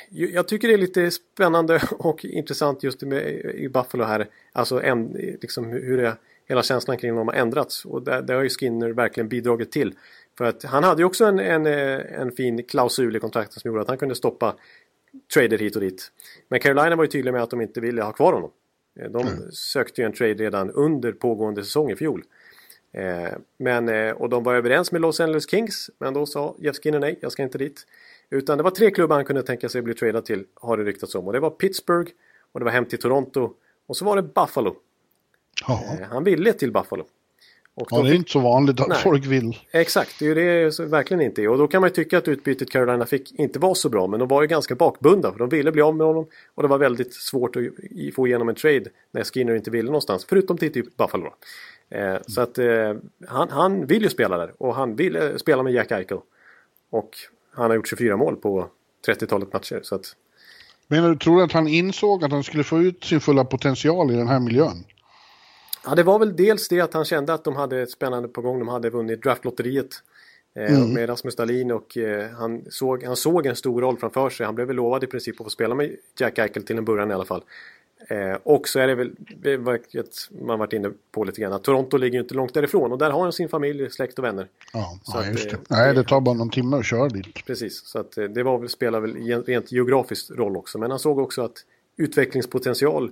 Speaker 1: jag tycker det är lite spännande och intressant just med, i Buffalo här. Alltså en, liksom hur det, hela känslan kring dem har ändrats. Och det, det har ju Skinner verkligen bidragit till. För att han hade ju också en, en, eh, en fin klausul i kontraktet som gjorde att han kunde stoppa trader hit och dit. Men Carolina var ju tydliga med att de inte ville ha kvar honom. Eh, de mm. sökte ju en trade redan under pågående säsong i fjol. Eh, men, eh, och de var överens med Los Angeles Kings, men då sa Jeff Skinner nej, jag ska inte dit. Utan det var tre klubbar han kunde tänka sig bli tradad till, har det ryktats om. Och det var Pittsburgh, och det var hem till Toronto, och så var det Buffalo. Ja. Han ville till Buffalo.
Speaker 2: Och ja, det är inte så vanligt att nej, folk vill.
Speaker 1: Exakt, det är ju det verkligen inte är. Och då kan man ju tycka att utbytet Carolina fick inte var så bra. Men de var ju ganska bakbundna. För de ville bli av med honom. Och det var väldigt svårt att få igenom en trade när Skinner inte ville någonstans. Förutom till typ Buffalo. Eh, så att eh, han, han vill ju spela där. Och han vill eh, spela med Jack Eichel. Och han har gjort 24 mål på 30-talet matcher. Så att...
Speaker 2: Du, tror du att han insåg att han skulle få ut sin fulla potential i den här miljön?
Speaker 1: Ja, det var väl dels det att han kände att de hade ett spännande på gång. De hade vunnit draftlotteriet eh, mm. med Rasmus Dahlin och eh, han, såg, han såg en stor roll framför sig. Han blev väl lovad i princip att få spela med Jack Eichel till en början i alla fall. Eh, och så är det väl, vilket man varit inne på lite grann, att Toronto ligger ju inte långt därifrån och där har han sin familj, släkt och vänner.
Speaker 2: Ja, så ja att, just det. Nej, det tar bara någon timme att köra dit.
Speaker 1: Precis, så att det var väl, spelar väl rent geografiskt roll också. Men han såg också att utvecklingspotential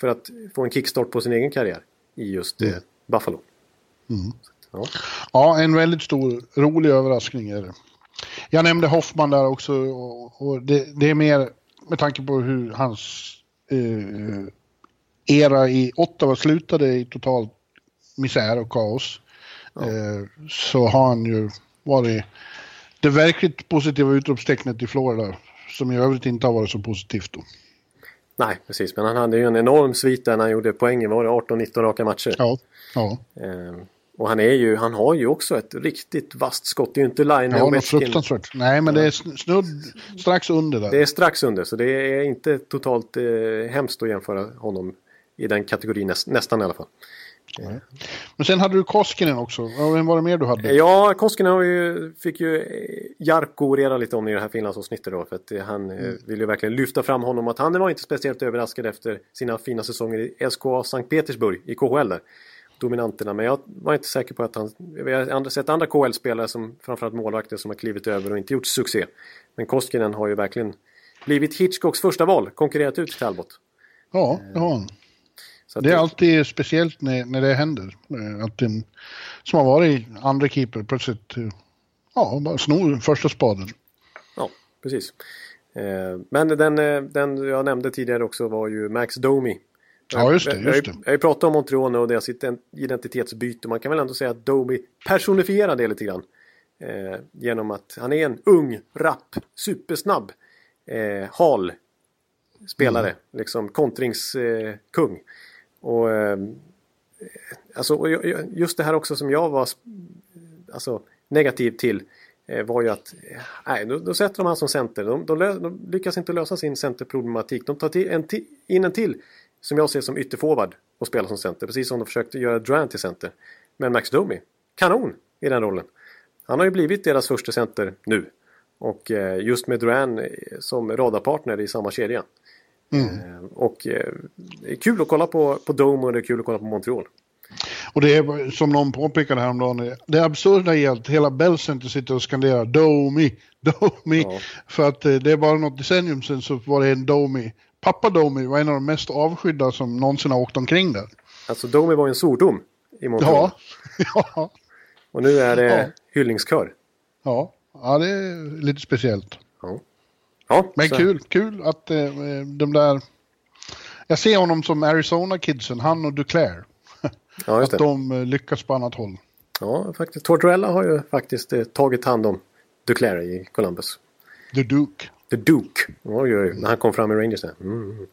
Speaker 1: för att få en kickstart på sin egen karriär i just mm. Buffalo.
Speaker 2: Mm. Ja. ja. en väldigt stor, rolig överraskning är det. Jag nämnde Hoffman där också och, och det, det, är mer med tanke på hur hans eh, era i Ottawa slutade i total misär och kaos. Ja. Eh, så har han ju varit det verkligt positiva utropstecknet i Florida som i övrigt inte har varit så positivt då.
Speaker 1: Nej, precis. Men han hade ju en enorm svit där när han gjorde poäng. Var det 18-19 raka matcher?
Speaker 2: Ja. ja.
Speaker 1: Ehm, och han, är ju, han har ju också ett riktigt vasst skott. Det är ju inte line
Speaker 2: Ja, något fruktansvärt. Nej, men det är snudd strax under där.
Speaker 1: Det är strax under, så det är inte totalt eh, hemskt att jämföra honom i den kategorin, näst, nästan i alla fall.
Speaker 2: Mm. Men sen hade du Koskinen också. Vem var det mer du hade?
Speaker 1: Ja, Koskinen ju, fick ju eh, Jarkko orera lite om i det här Finlandsavsnittet då. För att eh, han eh, mm. vill ju verkligen lyfta fram honom. Att han var inte speciellt överraskad efter sina fina säsonger i SKA Sankt Petersburg i KHL där. Dominanterna. Men jag var inte säker på att han... Vi har sett andra KHL-spelare som framförallt målvakter som har klivit över och inte gjort succé. Men Koskinen har ju verkligen blivit Hitchcocks första val. Konkurrerat ut Talbot.
Speaker 2: Ja, det har han det är alltid speciellt när, när det händer. Eh, att en som har varit andra keeper plötsligt eh, ja, bara snor första spaden.
Speaker 1: Ja, precis. Eh, men den, den jag nämnde tidigare också var ju Max Domi.
Speaker 2: Ja, just det. Just
Speaker 1: det. Jag, har ju pratat om Montreal och deras identitetsbyte. Man kan väl ändå säga att Domi personifierar det lite grann. Eh, genom att han är en ung, rapp, supersnabb, eh, hal spelare. Mm. Liksom kontringskung. Eh, och, eh, alltså, och just det här också som jag var alltså, negativ till eh, var ju att nej, då, då sätter de han som center. De, de, de, lyckas inte lösa sin centerproblematik. De tar till, en in en till som jag ser som ytterforward och spelar som center. Precis som de försökte göra Durant till center. Men Max Domi, kanon i den rollen. Han har ju blivit deras första center nu. Och eh, just med Duran eh, som radarpartner i samma kedja. Mm. Eh, och det är kul att kolla på, på Dome och det är kul att kolla på Montreal.
Speaker 2: Och det är som någon påpekade häromdagen, det absurda är att hela Bell Center sitter och skanderar Domi, Domi. Ja. För att det är bara något decennium sedan så var det en Domi. Pappa Domi var en av de mest avskydda som någonsin har åkt omkring där.
Speaker 1: Alltså Domi var en svordom i Montreal. Ja. ja. Och nu är det ja. hyllningskör.
Speaker 2: Ja. ja, det är lite speciellt.
Speaker 1: Ja.
Speaker 2: Ja, Men så. kul, kul att eh, de där... Jag ser honom som Arizona-kidsen, han och Duclair. Ja, att de eh, lyckas på annat håll.
Speaker 1: Ja, faktiskt. Tortorella har ju faktiskt eh, tagit hand om Duclair i Columbus.
Speaker 2: The Duke.
Speaker 1: The Duke. Oj, oj, när han kom fram i Rangers. Mm. Mm.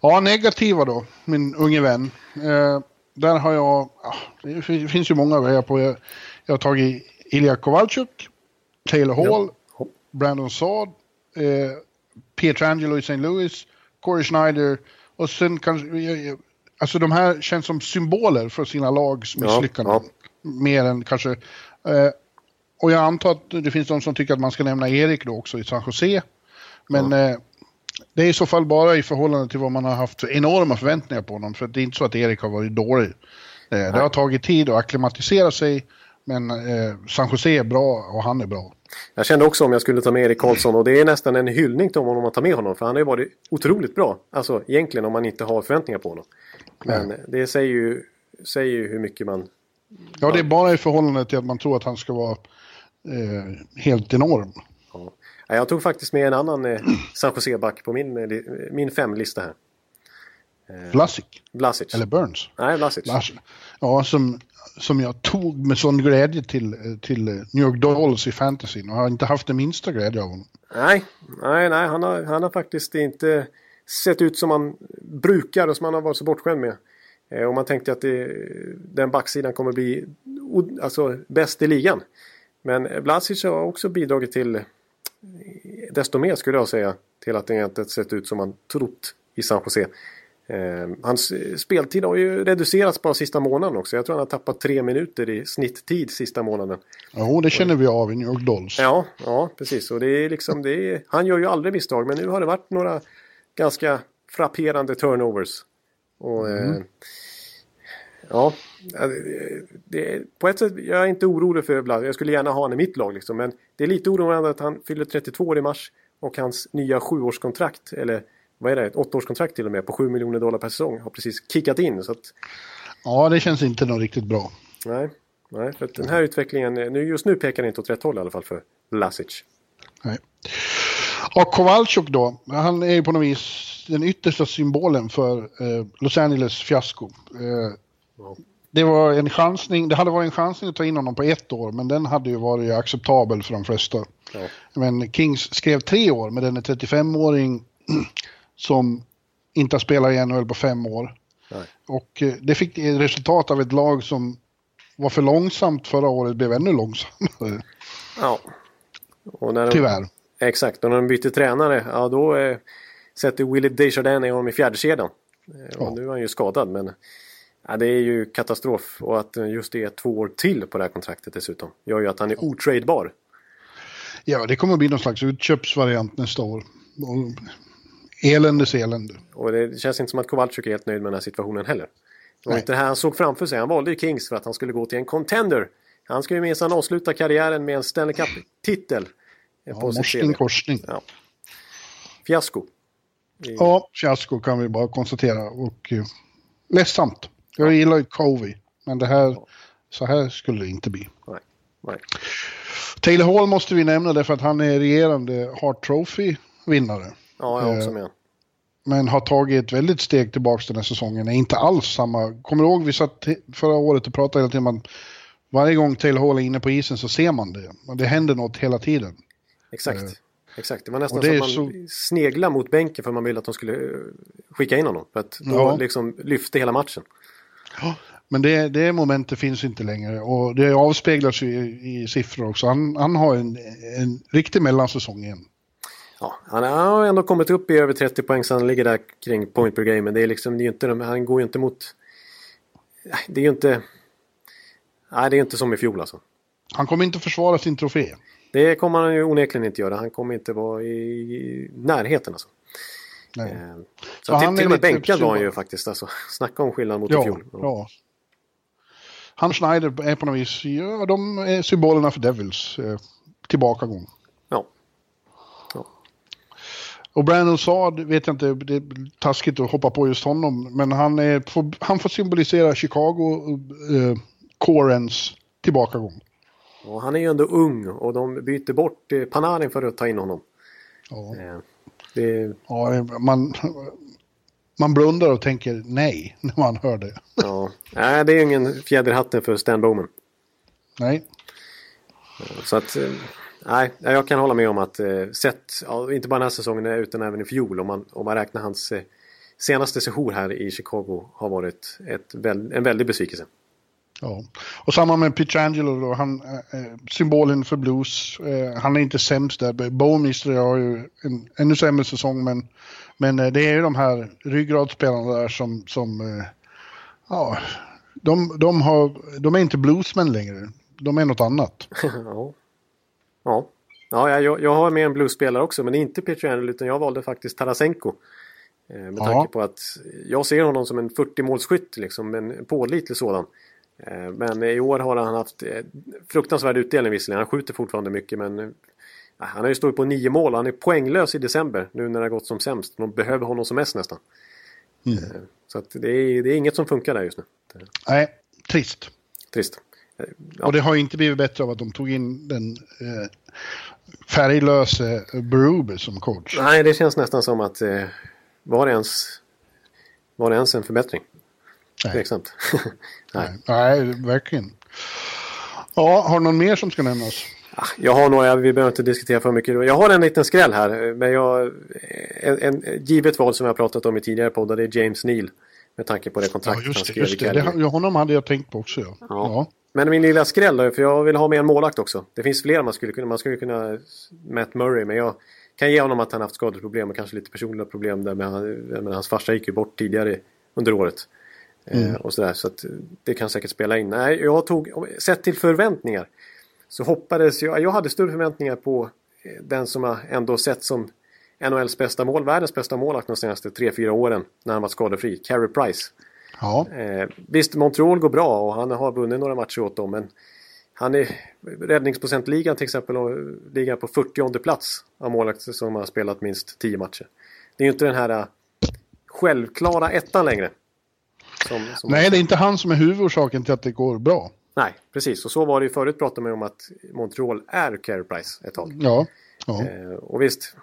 Speaker 2: Ja, negativa då, min unge vän. Eh, där har jag, ja, det finns ju många vägar på. Jag, jag har tagit Ilja Kowalczyk, Taylor Hall, ja. Brandon Saad, eh, Pietrangelo i St. Louis, Corey Schneider och sen kanske, alltså de här känns som symboler för sina lags misslyckanden. Ja, ja. Mer än kanske, eh, och jag antar att det finns de som tycker att man ska nämna Erik då också i San Jose. Men ja. eh, det är i så fall bara i förhållande till vad man har haft enorma förväntningar på honom. För det är inte så att Erik har varit dålig. Eh, det har tagit tid att acklimatisera sig. Men eh, San Jose är bra och han är bra.
Speaker 1: Jag kände också om jag skulle ta med Erik Karlsson och det är nästan en hyllning till honom att ta med honom. För han har ju varit otroligt bra. Alltså egentligen om man inte har förväntningar på honom. Men ja. det säger ju, säger ju hur mycket man...
Speaker 2: Ja, det är bara i förhållande till att man tror att han ska vara eh, helt enorm.
Speaker 1: Ja. Jag tog faktiskt med en annan eh, San Jose-back på min, eh, min femlista här.
Speaker 2: Eh, Vlasic?
Speaker 1: Vlasic.
Speaker 2: Eller Burns?
Speaker 1: Nej, Vlasic.
Speaker 2: Vlasic. Ja, som, som jag tog med sån glädje till, eh, till New York Dolls i fantasyn och har inte haft den minsta glädje av honom.
Speaker 1: Nej, nej, nej han, har, han har faktiskt inte sett ut som han brukar och som han har varit så bortskämd med. Eh, och man tänkte att det, den backsidan kommer bli alltså, bäst i ligan. Men Vlasic har också bidragit till desto mer skulle jag säga till att det inte sett ut som man trott i San Jose. Eh, hans speltid har ju reducerats bara sista månaden också. Jag tror han har tappat tre minuter i snitttid sista månaden.
Speaker 2: Jo, det känner vi av i New York Dolls.
Speaker 1: Ja, ja precis. Och det är liksom, det är, han gör ju aldrig misstag, men nu har det varit några ganska frapperande turnovers. Och, mm. eh, ja, det, på ett sätt, jag är inte orolig för Vlad. Jag skulle gärna ha honom i mitt lag liksom. Men det är lite oroande att han fyller 32 år i mars. Och hans nya sjuårskontrakt, eller vad är det, ett åttaårskontrakt till och med på 7 miljoner dollar per säsong har precis kickat in. Så att...
Speaker 2: Ja, det känns inte något riktigt bra.
Speaker 1: Nej, nej för den här utvecklingen, nu, just nu pekar det inte åt rätt håll i alla fall för Lasic.
Speaker 2: Nej. Och Kowalczyk då, han är ju på något vis den yttersta symbolen för eh, Los Angeles fiasko. Eh, ja. Det var en chansning, det hade varit en chansning att ta in honom på ett år, men den hade ju varit acceptabel för de flesta. Ja. Men Kings skrev tre år med den 35-åring som inte har spelat i NHL på fem år. Nej. Och eh, det fick resultat av ett lag som var för långsamt förra året, blev ännu långsammare.
Speaker 1: Ja.
Speaker 2: Och när de, Tyvärr.
Speaker 1: Exakt, och när de bytte tränare, ja då eh, sätter Willie Desjardins honom i fjärdekedjan. Eh, ja. Och nu är han ju skadad men ja, det är ju katastrof. Och att just det är två år till på det här kontraktet dessutom gör ju att han är otradebar.
Speaker 2: Ja, det kommer att bli någon slags utköpsvariant nästa år. Eländes elände.
Speaker 1: Och det känns inte som att Kowalczyk är helt nöjd med den här situationen heller. Det var inte det här han såg framför sig. Han valde ju Kings för att han skulle gå till en contender. Han ska ju minsann avsluta karriären med en Stanley Cup-titel.
Speaker 2: Ja, morsning korsning.
Speaker 1: Ja. Fiasko.
Speaker 2: I... Ja, fiasko kan vi bara konstatera. Och uh, ledsamt. Jag ja. gillar ju Covey. Men det här, ja. så här skulle det inte bli.
Speaker 1: Nej. Nej.
Speaker 2: Taylor Hall måste vi nämna därför att han är regerande Hart Trophy-vinnare.
Speaker 1: Ja, jag också med.
Speaker 2: Men har tagit ett väldigt steg tillbaka den här säsongen. Är inte alls samma. Kommer du ihåg vi satt förra året och pratade hela tiden om att varje gång Taylor Hall är inne på isen så ser man det. Det händer något hela tiden.
Speaker 1: Exakt. Uh, Exakt, det var nästan det så att man så... sneglade mot bänken för man ville att de skulle eh, skicka in honom. För att då ja. liksom lyfte hela matchen.
Speaker 2: Ja, men det, det momentet finns inte längre och det avspeglas ju i, i siffror också. Han, han har en, en riktig mellansäsong igen.
Speaker 1: Ja, han har ändå kommit upp i över 30 poäng så han ligger där kring point per game. Men det är liksom, det är inte, han går ju inte mot... Det är ju inte... Nej, det är inte som i fjol alltså.
Speaker 2: Han kommer inte försvara sin trofé.
Speaker 1: Det kommer han ju onekligen inte göra. Han kommer inte vara i närheten alltså.
Speaker 2: Nej.
Speaker 1: Eh,
Speaker 2: Så
Speaker 1: Så till, till och med bänkad var han ju faktiskt. Alltså, snacka om skillnad mot i
Speaker 2: Ja,
Speaker 1: fjol.
Speaker 2: ja. Han Schneider är på något vis, ja, de är symbolerna för Devils eh, tillbakagång. Och Brandon Saad vet jag inte, det är taskigt att hoppa på just honom, men han, är, får, han får symbolisera Chicago eh, Corens tillbakagång.
Speaker 1: Och han är ju ändå ung och de byter bort eh, Panarin för att ta in honom.
Speaker 2: Ja.
Speaker 1: Eh, det,
Speaker 2: Ja, man, man blundar och tänker nej när man hör det.
Speaker 1: ja. Nej, det är ju ingen fjäder i hatten för Stan Bowman.
Speaker 2: Nej,
Speaker 1: Så att, eh, nej, jag kan hålla med om att eh, sett, ja, inte bara den här säsongen utan även i fjol om man, om man räknar hans eh, senaste session här i Chicago har varit ett, väl- en väldig besvikelse.
Speaker 2: ja. Och samma med Pietrangelo då, han, eh, eh, symbolen för blues. Eh, han är inte sämst där. Bowmister har ju en ännu sämre säsong, men, men eh, det är ju de här ryggradsspelarna där som, som eh, ja, de, de, har, de är inte bluesmän längre. De är något annat.
Speaker 1: ja. Ja, ja jag, jag har med en bluesspelare också men inte Pietrangelo utan jag valde faktiskt Tarasenko. Eh, med tanke på att jag ser honom som en 40-målsskytt liksom, en pålitlig sådan. Eh, men i år har han haft eh, fruktansvärd utdelning visserligen. Han skjuter fortfarande mycket men han har ju stått på nio mål. Han är poänglös i december nu när det har gått som sämst. De behöver honom som mest nästan.
Speaker 2: Mm.
Speaker 1: Så det, är, det är inget som funkar där just nu.
Speaker 2: Nej, trist.
Speaker 1: trist. Ja.
Speaker 2: Och det har inte blivit bättre av att de tog in den eh, färglöse Berube som coach.
Speaker 1: Nej, det känns nästan som att eh, var, det ens, var det ens en förbättring?
Speaker 2: Nej.
Speaker 1: Tveksamt. Nej.
Speaker 2: Nej, verkligen. Ja, har du någon mer som ska nämnas?
Speaker 1: Ah, Jag har några, vi behöver inte diskutera för mycket. Jag har en liten skräll här. Men jag, en, en, givet val som jag pratat om i tidigare poddar, det är James Neal. Med tanke på det
Speaker 2: Ja,
Speaker 1: kontrakt han
Speaker 2: just det.
Speaker 1: skrev
Speaker 2: Just
Speaker 1: i
Speaker 2: det. det
Speaker 1: Calgary.
Speaker 2: ja, honom hade jag tänkt på också. Ja.
Speaker 1: Ja.
Speaker 2: Ja.
Speaker 1: Men min lilla skräll då, för jag vill ha med en målvakt också. Det finns fler man skulle kunna, man skulle kunna Matt Murray, men jag kan ge honom att han haft skadeproblem och kanske lite personliga problem där med, med hans farsa gick ju bort tidigare under året. Eh, och sådär, så att det kan säkert spela in. Nej, jag tog, sett till förväntningar så hoppades jag, jag hade större förväntningar på eh, den som jag ändå sett som NHLs bästa mål, världens bästa målvakt de senaste 3-4 åren när han var skadefri, Carey Price.
Speaker 2: Ja.
Speaker 1: Eh, visst, Montreal går bra och han har vunnit några matcher åt dem. Men han är räddningsprocentligan till exempel och ligger på 40 plats av målvakter som har spelat minst 10 matcher. Det är ju inte den här eh, självklara ettan längre. Som, som
Speaker 2: Nej, det är inte han som är huvudorsaken till att det går bra.
Speaker 1: Nej, precis. Och så var det ju förut pratade man om att Montreal är Carey Price ett tag.
Speaker 2: Ja. ja.
Speaker 1: Eh, och visst,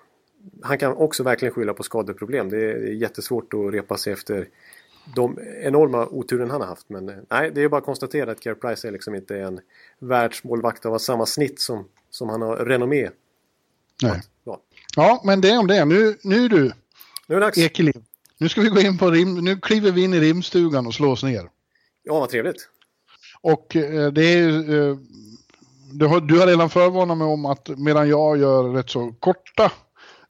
Speaker 1: han kan också verkligen skylla på skadeproblem. Det är, det är jättesvårt att repa sig efter de enorma oturen han har haft. Men eh, nej, det är bara att konstatera att Carey Price är liksom inte en världsmålvakt av samma snitt som, som han har renommé.
Speaker 2: Nej.
Speaker 1: Ja.
Speaker 2: ja, men det är om det. Nu, nu du,
Speaker 1: Nu är det dags.
Speaker 2: Ekeliv. Nu ska vi gå in på rim. Nu kliver vi in i rimstugan och slår oss ner.
Speaker 1: Ja, vad trevligt.
Speaker 2: Och eh, det är eh, du, har, du har redan förvarnat mig om att medan jag gör rätt så korta,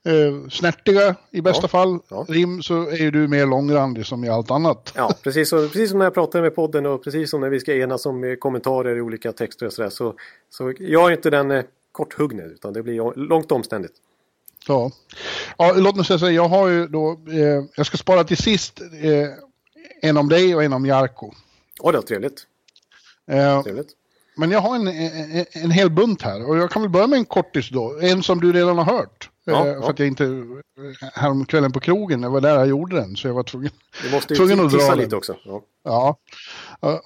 Speaker 2: eh, snärtiga i bästa
Speaker 1: Ja,
Speaker 2: fall,
Speaker 1: ja.
Speaker 2: rim så är ju du mer långrandig som i allt annat.
Speaker 1: Ja, precis, så, precis som när jag pratar med podden och precis som när vi ska enas om eh, kommentarer i olika texter och sådär. Så, så jag är inte den eh, korthugne utan det blir långt omständigt.
Speaker 2: Ja. ja, låt mig säga så jag har ju då, eh, jag ska spara till sist eh, en om dig och en om Jarko.
Speaker 1: Åh, det var trevligt.
Speaker 2: Eh,
Speaker 1: trevligt.
Speaker 2: men jag har en, en, en hel bunt här och jag kan väl börja med en kortis då. En som du redan har hört.
Speaker 1: Ja,
Speaker 2: eh,
Speaker 1: ja.
Speaker 2: För att jag inte, eh, häromkvällen på krogen, det var där jag gjorde den så jag var tvungen.
Speaker 1: Du måste
Speaker 2: Tvungen att dra
Speaker 1: tissa
Speaker 2: den.
Speaker 1: lite också. Ja.
Speaker 2: Ja,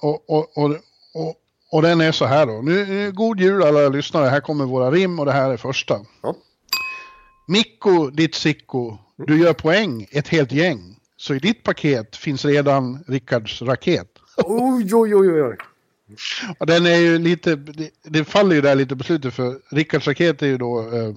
Speaker 2: och, och, och, och, och den är så här då. Nu, nu, god jul alla lyssnare, här kommer våra rim och det här är första.
Speaker 1: Ja.
Speaker 2: Mikko, ditt Sicko, du gör poäng, ett helt gäng. Så i ditt paket finns redan Rickards raket.
Speaker 1: Oj, oj, oj, oj.
Speaker 2: Och den är ju lite, det, det faller ju där lite på slutet för Rickards raket är ju då eh,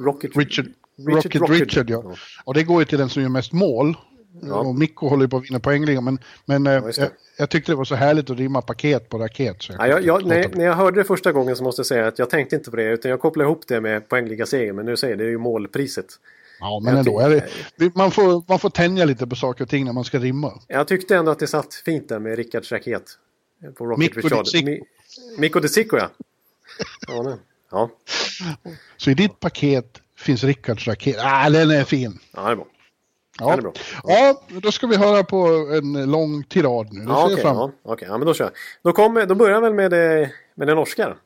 Speaker 1: Rocket
Speaker 2: Richard,
Speaker 1: Richard
Speaker 2: Rocket
Speaker 1: Rocket.
Speaker 2: Richard. ja.
Speaker 1: Ja.
Speaker 2: Och det går ju till den som gör mest mål.
Speaker 1: Ja.
Speaker 2: Och Mikko håller ju på att vinna poängligan. Men, men eh,
Speaker 1: just det.
Speaker 2: jag, jag tyckte det var så härligt att rimma paket på raket. Så
Speaker 1: Ja, jag, jag,
Speaker 2: låta
Speaker 1: när, när jag hörde det första gången så måste jag säga att jag tänkte inte på det utan jag kopplade ihop det med poängliga seger. Men nu säger jag, det är ju målpriset.
Speaker 2: Ja, men
Speaker 1: jag
Speaker 2: ändå. Är det, man, får, man får tänja lite på saker och ting när man ska rimma.
Speaker 1: Jag tyckte ändå att det satt fint där med Rickards raket. På Rocket
Speaker 2: på
Speaker 1: Richard. Mi- Mikko de Sicko ja. Ja. Ja.
Speaker 2: Så i ditt paket finns Rickards raket. Ah, den är fin.
Speaker 1: ja, det är bra.
Speaker 2: Ja.
Speaker 1: Är bra.
Speaker 2: ja, då ska vi höra på en lång tirad nu. Det
Speaker 1: Ja, okej.
Speaker 2: fram
Speaker 1: ja, okej. ja, men då kör jag. Då, kommer, då börjar jag väl med, det, med det norska då.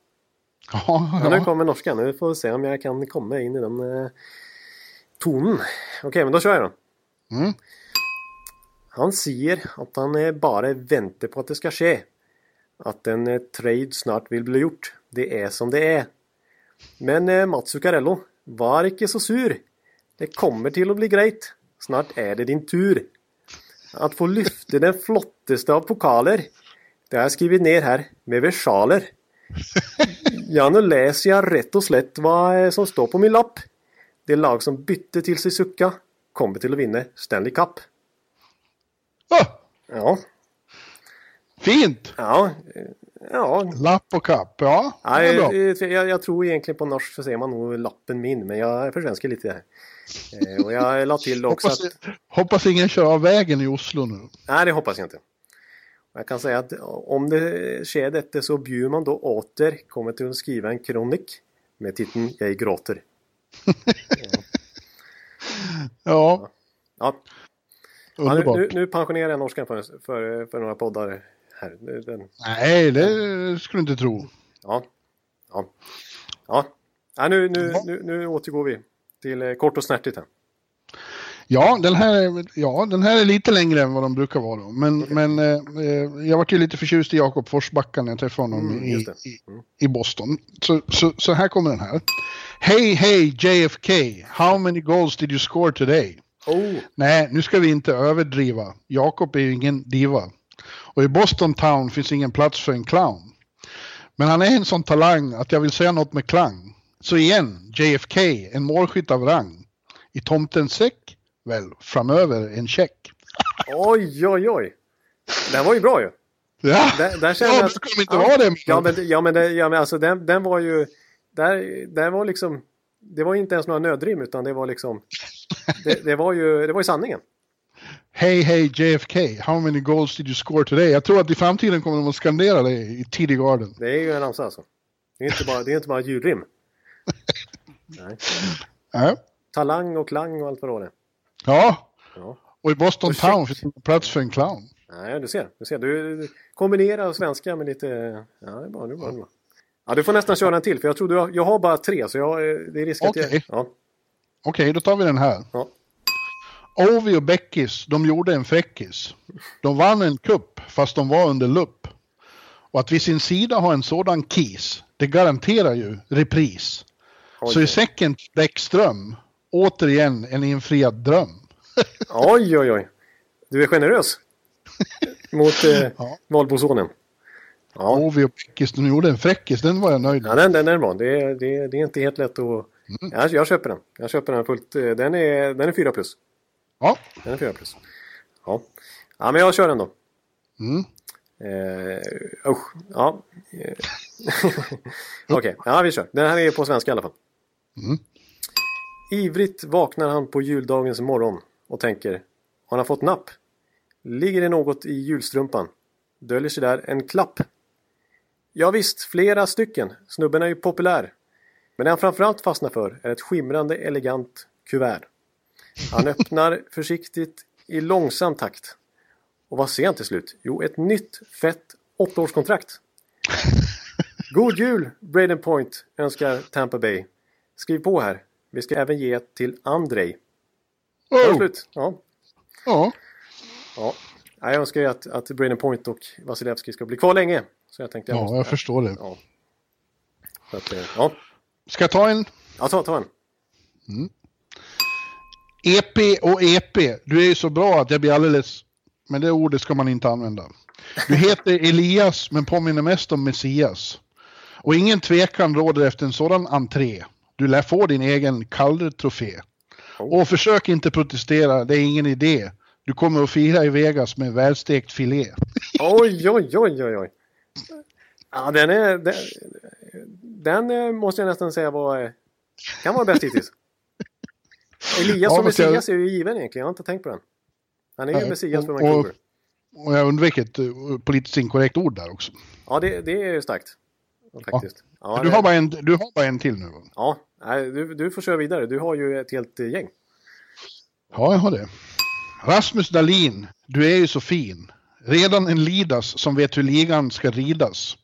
Speaker 2: Ja,
Speaker 1: Ja. Nu kommer norskan. Nu får vi se om jag kan komma in i den eh, tonen. Okej, men då kör jag då.
Speaker 2: Mm.
Speaker 1: Han säger att han eh, bara väntar på att det ska ske. Att en eh, trade snart vill bli gjort. Det är som det är. Men eh, Mats Zuccarello, var inte så sur. Det kommer till att bli grejt. Snart är det din tur. Att få lyfta den flotteste av pokaler. Det har jag skrivit ner här med versaler. Ja, nu läser jag rätt och slätt vad eh, som står på min lapp. Det lag som bytte till sig Sucka kommer till att vinna Stanley Cup.
Speaker 2: Ah,
Speaker 1: Ja,
Speaker 2: fint!
Speaker 1: ja, eh, ja.
Speaker 2: Lapp och kapp. Ja,
Speaker 1: eh, jag, jag tror egentligen på norsk så ser man nog lappen min, men jag försvenskar lite här. Eh, Och jag la till också
Speaker 2: Hoppas,
Speaker 1: att...
Speaker 2: hoppas ingen kör av vägen i Oslo nu.
Speaker 1: Nej, det hoppas jag inte. Jag kan säga att om det sker detta så Bjurman då åter kommer till att skriva en kronik med titeln Jag gråter.
Speaker 2: Ja,
Speaker 1: Ja, Ja, nu,
Speaker 2: underbart.
Speaker 1: nu, nu pensionerar jag norskan för, för, för några poddar här. Nu- Den,
Speaker 2: Nej, det skulle du inte tro.
Speaker 1: ja. Ja. Ja. ja nu, nu, nu, nu återgår vi till eh, kort och snärtigt här.
Speaker 2: Ja den, här, är- ja, den här är lite längre än vad de brukar vara. Då. Men, men eh, eh, jag vart ju lite förtjust i Jakob Forsbacka när jag träffade honom
Speaker 1: Mm,
Speaker 2: i,
Speaker 1: just det.
Speaker 2: i, i Boston. Så, så, så här kommer den här. Hey, hey JFK, how many goals did you score today?
Speaker 1: Oh,
Speaker 2: Nej, nu ska vi inte överdriva. Jakob är ju ingen diva. Och i Boston Town finns ingen plats för en clown. Men han är en sån talang att jag vill säga något med klang. Så igen, JFK, en målskytt av rang. I tomtens säck? Väl, framöver en check.
Speaker 1: oj, oj, oj. Den var ju bra ju.
Speaker 2: Ja,
Speaker 1: Där, där
Speaker 2: ja
Speaker 1: jag
Speaker 2: brukar de inte vara det?
Speaker 1: Ja, men, ja, men, det, ja, men alltså den, den var ju... Där, där var liksom... Det var inte ens några nödrim utan det var liksom... Det, det, var, ju, det var ju sanningen.
Speaker 2: Hey, hey JFK, how many goals did you score today? Jag tror att i framtiden kommer de att skandera det i TD Garden.
Speaker 1: Det är ju en ramsa alltså. Det är inte bara, det är inte bara julrim. Nej.
Speaker 2: Ja,
Speaker 1: Talang och klang och allt vad det är.
Speaker 2: ja.
Speaker 1: Ja.
Speaker 2: och i Boston
Speaker 1: Och
Speaker 2: Town finns det plats för en clown.
Speaker 1: Nej, du ser. Du ser. Du kombinerar svenska med lite... Ja, det är bra. Det är bra, bra. Ja, du får nästan köra en till för jag tror du har, jag har bara tre så jag, det är risk att jag...
Speaker 2: Okej.
Speaker 1: Ja,
Speaker 2: Okej, då tar vi den här.
Speaker 1: ja.
Speaker 2: Ovi och Beckis, de gjorde en fräckis. De vann en kupp fast de var under lupp. Och att vid sin sida ha en sådan kis, det garanterar ju repris.
Speaker 1: Oj,
Speaker 2: Så i säcken Bäckström, återigen en infriad dröm.
Speaker 1: oj, oj, oj. Du är generös. Mot eh,
Speaker 2: Ja.
Speaker 1: Valbosonen. Ja.
Speaker 2: Ovi och Beckis, de gjorde en fräckis, den var jag nöjd med.
Speaker 1: Ja, den, den är bra. Det, är- det, det är inte helt lätt att...
Speaker 2: Mm.
Speaker 1: Jag, jag köper den. Jag köper den fullt. eh, Den är, den är 4 plus.
Speaker 2: Ja,
Speaker 1: Den är 4 plus. Ja. ja, men jag kör den då.
Speaker 2: Mm.
Speaker 1: Eh, usch, ja. Eh, Okej, ja vi kör. Den här är på svenska i alla fall.
Speaker 2: Mm.
Speaker 1: Ivrigt vaknar han på juldagens morgon och tänker Har han fått napp? Ligger det något i julstrumpan? Döljer sig där en klapp? Ja, visst, flera stycken. Snubben är ju populär. Men det han framförallt fastnar för är ett skimrande elegant kuvert. Han öppnar försiktigt i långsam takt. Och vad ser han till slut? Jo, ett nytt fett åttaårskontrakt. God jul, Braden Point, önskar Tampa Bay. Skriv på här. Vi ska även ge till Andrej. Det
Speaker 2: oh,
Speaker 1: slut? Ja.
Speaker 2: ja.
Speaker 1: ja. Jag önskar ju att, att Braden Point och Vasilevski ska bli kvar länge. Så jag tänkte jag
Speaker 2: ja,
Speaker 1: måste...
Speaker 2: jag förstår det.
Speaker 1: Ja. Att, eh, ja.
Speaker 2: Ska jag ta en
Speaker 1: ja, ta, ta en.
Speaker 2: EP och EP? Du är ju så bra att jag blir alldeles... Men det ordet ska man inte använda. Du heter Elias men påminner mest om Messias. Och ingen tvekan råder efter en sådan entré. Du lär få din egen Calder-trofé.
Speaker 1: Oh.
Speaker 2: Och försök inte protestera, det är ingen idé. Du kommer att fira i Vegas med välstekt filé.
Speaker 1: Oj, oj, oj, oj, oj. Ja, den är... Den, den eh, måste jag nästan säga var... eh, Kan vara bäst hittills. Elias
Speaker 2: Ja,
Speaker 1: och
Speaker 2: fast jag-
Speaker 1: Messias är ju given egentligen. Jag har inte tänkt på den. Han är ju
Speaker 2: Nej,
Speaker 1: Messias för
Speaker 2: och-
Speaker 1: Vancouver.
Speaker 2: Och jag undvek ett uh, politiskt inkorrekt ord där också.
Speaker 1: Ja, det, det är starkt. Faktiskt. Ja.
Speaker 2: du, har bara en, du har bara en till nu.
Speaker 1: Ja, du, du får köra vidare. Du har ju ett helt eh, gäng.
Speaker 2: Ja, jag har det. Rasmus Dahlin, du är ju så fin. Redan en Lidas som vet hur ligan ska ridas.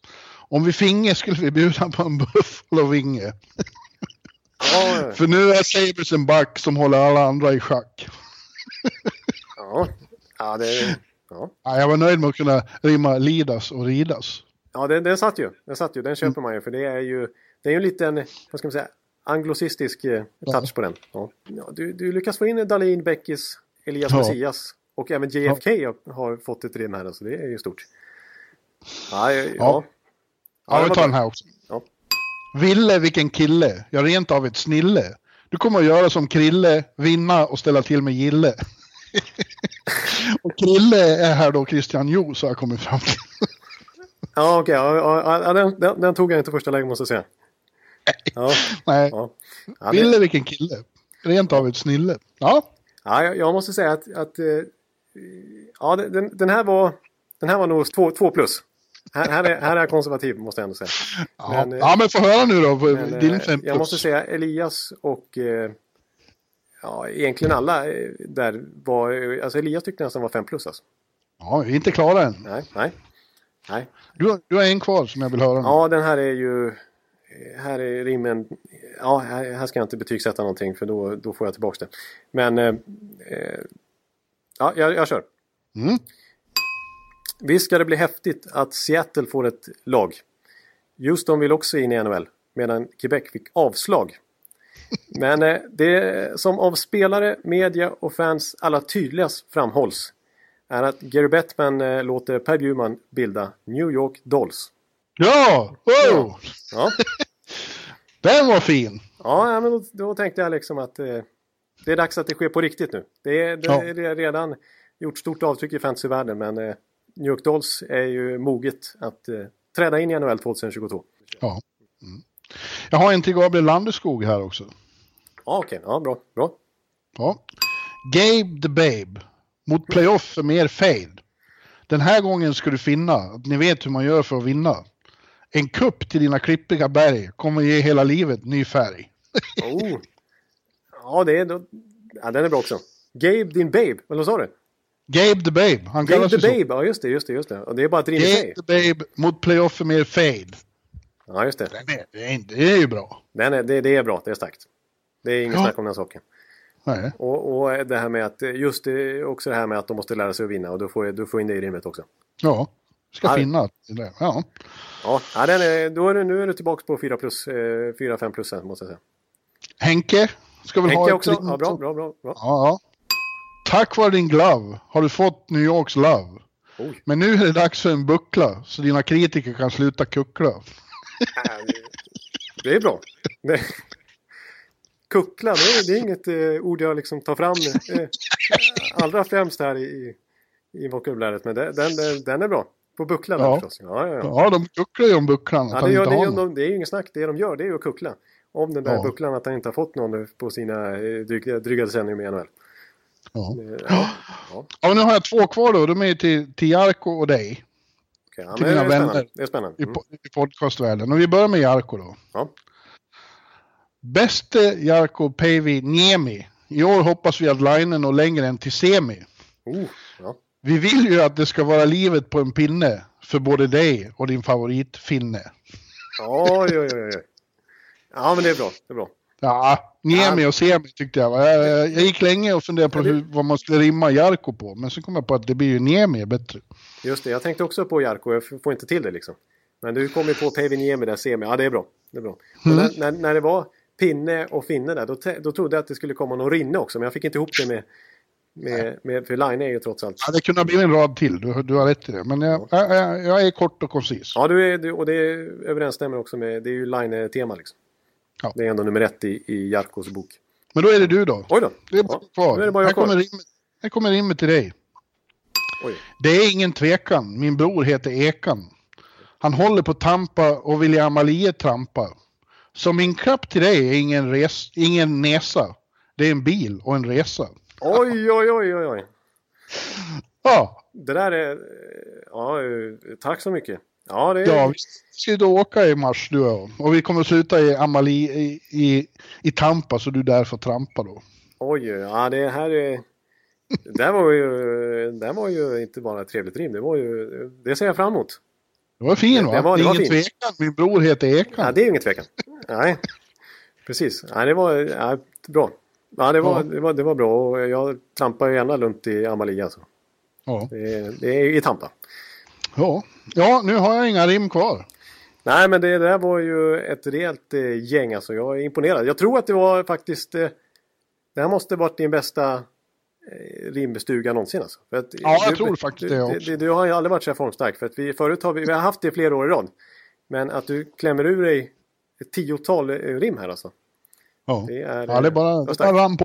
Speaker 2: Om vi finge skulle vi bjuda på en Buffalo Vinge. Ja. För nu är Sabres en back som håller alla andra i schack.
Speaker 1: ja, ja det... Ja.
Speaker 2: ja. jag var nöjd med att kunna rimma Lidas och ridas.
Speaker 1: Ja, den, den satt ju. Den satt ju. Den köper mm. man ju för det är ju... Det är ju en liten, vad ska man säga, anglosistisk eh, touch ja. på den. Ja. du, du lyckas få in Dalin, Beckis, Elias ja. Messias och även JFK har fått ett rim här så det är ju stort.
Speaker 2: Ja, ja. ja. ja vi tar den här också. Ja. Ville vilken kille, jag rent av ett snille. Du kommer att göra som Krille, vinna och ställa till med Gille. och Krille är här då Christian Jo, så jag kommit fram till.
Speaker 1: ja, okej. Okay. Ja, ja, den, den, den, tog jag inte första läget måste jag säga.
Speaker 2: Ja. Nej. Ja. Ville vilken kille. Rent av ett snille. Ja.
Speaker 1: Ja, jag, jag måste säga att, att uh, ja, den, den, här var, den här var nog två, två plus. Här, här, är, här är jag konservativ måste jag ändå säga.
Speaker 2: Ja, men, ja, men få höra nu då. Men, din fem
Speaker 1: jag måste säga Elias och uh, ja, egentligen alla där var, alltså Elias tyckte nästan var fem plus alltså.
Speaker 2: Ja, vi är inte klara än.
Speaker 1: Nej, nej. nej.
Speaker 2: Du, du har en kvar som jag vill höra.
Speaker 1: Ja, den här är ju här är rimmen, ja här, ska jag inte betygsätta någonting för då, då får jag tillbaka det. Men eh, eh, ja, jag, jag kör. Mm. Visst ska det bli häftigt att Seattle får ett lag. Just de vill också in i NHL medan Quebec fick avslag. Men eh, det som av spelare, media och fans alla tydligast framhålls är att Gary Bettman eh, låter Per Bjurman bilda New York Dolls.
Speaker 2: Ja! Wow! Ja. Den var fin!
Speaker 1: Ja, men då, då tänkte jag liksom att eh, det är dags att det sker på riktigt nu. Det är, det, ja. det är redan gjort stort avtryck i fantasyvärlden men eh, New York Dolls är ju moget att eh, träda in i NHL 2022.
Speaker 2: Ja. Mm. Jag har en till Gabriel Landeskog här också.
Speaker 1: Ja, okej. Okay. Ja, bra. bra.
Speaker 2: Ja. Gabe the Babe. Mot playoff för mer fade. Den här gången ska du finna att ni vet hur man gör för att vinna. En kupp till dina klippiga berg kommer ge hela livet ny färg.
Speaker 1: oh. Ja, det är, då... ja, den är bra också. Gabe din babe, eller vad sa du?
Speaker 2: Gabe the Babe. Han
Speaker 1: Gabe the Babe, så. ja just det, just det, just det. Och det är bara att
Speaker 2: Gabe the Babe mot playoff för mer fade.
Speaker 1: Ja, just det.
Speaker 2: Den är, det, är, det är ju bra.
Speaker 1: Den är, det, det är bra, det är starkt. Det är inget ja. snack om den saken. Nej. Och, och det här med att, just det, också det här med att de måste lära sig att vinna och du får, du får in det i rimmet också.
Speaker 2: Ja, ska ja. finna det. Ja.
Speaker 1: Ja, är, då är du, nu är du tillbaka på 4 plus, eh, 4-5 plus måste jag säga.
Speaker 2: Henke ska väl
Speaker 1: Henke
Speaker 2: ha
Speaker 1: också? Ja, bra, bra, bra. bra.
Speaker 2: Ja, Tack vare din glove har du fått New Yorks love. Oj. Men nu är det dags för en buckla så dina kritiker kan sluta kuckla.
Speaker 1: det är bra. Det... Kuckla, det är, det är inget eh, ord jag liksom tar fram eh, allra främst här i, i vokabuläret. Men det, den, den, den är bra. På bucklan
Speaker 2: ja.
Speaker 1: förstås. Ja, ja,
Speaker 2: ja. ja, de kucklar ju om bucklan.
Speaker 1: Ja, det, gör, det, gör, de, det är ju inget snack. Det de gör det är ju att kuckla. Om den där ja. bucklan att han inte har fått någon på sina eh, dryga, dryga decennier med NHL.
Speaker 2: Ja. Ja. Ja. ja, nu har jag två kvar då. De är till, till Jarko och dig.
Speaker 1: Okay, ja, till mina vänner det är spännande.
Speaker 2: Mm. i, podcastvärlden. Och vi börjar med Jarko då. Ja. Bäste Jarko Päivi Niemi. I år hoppas vi att linen når längre än till semi.
Speaker 1: Oh, ja.
Speaker 2: Vi vill ju att det ska vara livet på en pinne för både dig och din favorit Finne.
Speaker 1: Oj, oj, oj. Ja, men det är bra. Det är bra.
Speaker 2: Ja, Niemi och Semi tyckte jag. Jag, jag gick länge och funderade på hur, vad man skulle rimma Jarko på. Men så kom jag på att det blir ju Niemi bättre.
Speaker 1: Just det, jag tänkte också på Jarko. Jag får inte till det liksom. Men du kom ju på Päivi Niemi där, Semi. Ja, det är bra. Det är bra. Mm. När, när, när, det var Pinne och Finne där, då, då trodde jag att det skulle komma någon Rinne också. Men jag fick inte ihop det med med, med, för Line är ju trots allt...
Speaker 2: Ja, det kunde ha blivit en rad till, du, du har rätt i det. Men jag, ja. jag, jag är kort och koncis.
Speaker 1: Ja, du är, du, och det överensstämmer också med, det är ju Line-tema liksom. Ja. Det är ändå nummer ett i, i Jarkos bok.
Speaker 2: Men då är det du då.
Speaker 1: Oj då.
Speaker 2: Det är bara ja. kvar. Är det bara jag kommer rimmet, här kommer rimmet till dig. Oj. Det är ingen tvekan, min bror heter Ekan. Han håller på Tampa och vill i Amalie trampa. Så min klapp till dig är ingen, res, ingen näsa. Det är en bil och en resa.
Speaker 1: Oj, oj, oj, oj, oj.
Speaker 2: Ja.
Speaker 1: Det där är... Ja, tack så mycket. Ja, det.
Speaker 2: Ja, vi ska ju då åka i mars du och jag. Och vi kommer sluta i Amalie i, i, i Tampa så du är där för att trampa då.
Speaker 1: Oj, ja det här är... Det här var ju, det var ju inte bara ett trevligt rim, det var ju... Det ser jag fram emot.
Speaker 2: Det var fin va?
Speaker 1: Det var-
Speaker 2: det
Speaker 1: det
Speaker 2: är
Speaker 1: var
Speaker 2: ingen
Speaker 1: fint.
Speaker 2: tvekan, min bror heter Ekan.
Speaker 1: Ja, det är ju ingen tvekan. Nej, precis. Nej, det var ja, bra. Ja, det var,
Speaker 2: Ja.
Speaker 1: Det, var, det var bra och jag trampar ju gärna runt i Amalia. Alltså.
Speaker 2: Ja.
Speaker 1: Det, det är i Tampa.
Speaker 2: Ja. ja, nu har jag inga rim kvar.
Speaker 1: Nej, men det där var ju ett rejält eh, gäng alltså. Jag är imponerad. Jag tror att det var faktiskt... Eh, det här måste varit din bästa eh, rimstuga någonsin alltså. För att,
Speaker 2: Ja, jag
Speaker 1: du,
Speaker 2: tror faktiskt
Speaker 1: du,
Speaker 2: det också.
Speaker 1: du, du har ju aldrig varit så här formstark. För att vi, förut har vi, vi har haft det flera år i rad. Men att du klämmer ur dig ett tiotal eh, rim här alltså.
Speaker 2: Ja,
Speaker 1: Det är,
Speaker 2: ja det är bara,
Speaker 1: eh, starkt.
Speaker 2: rann på.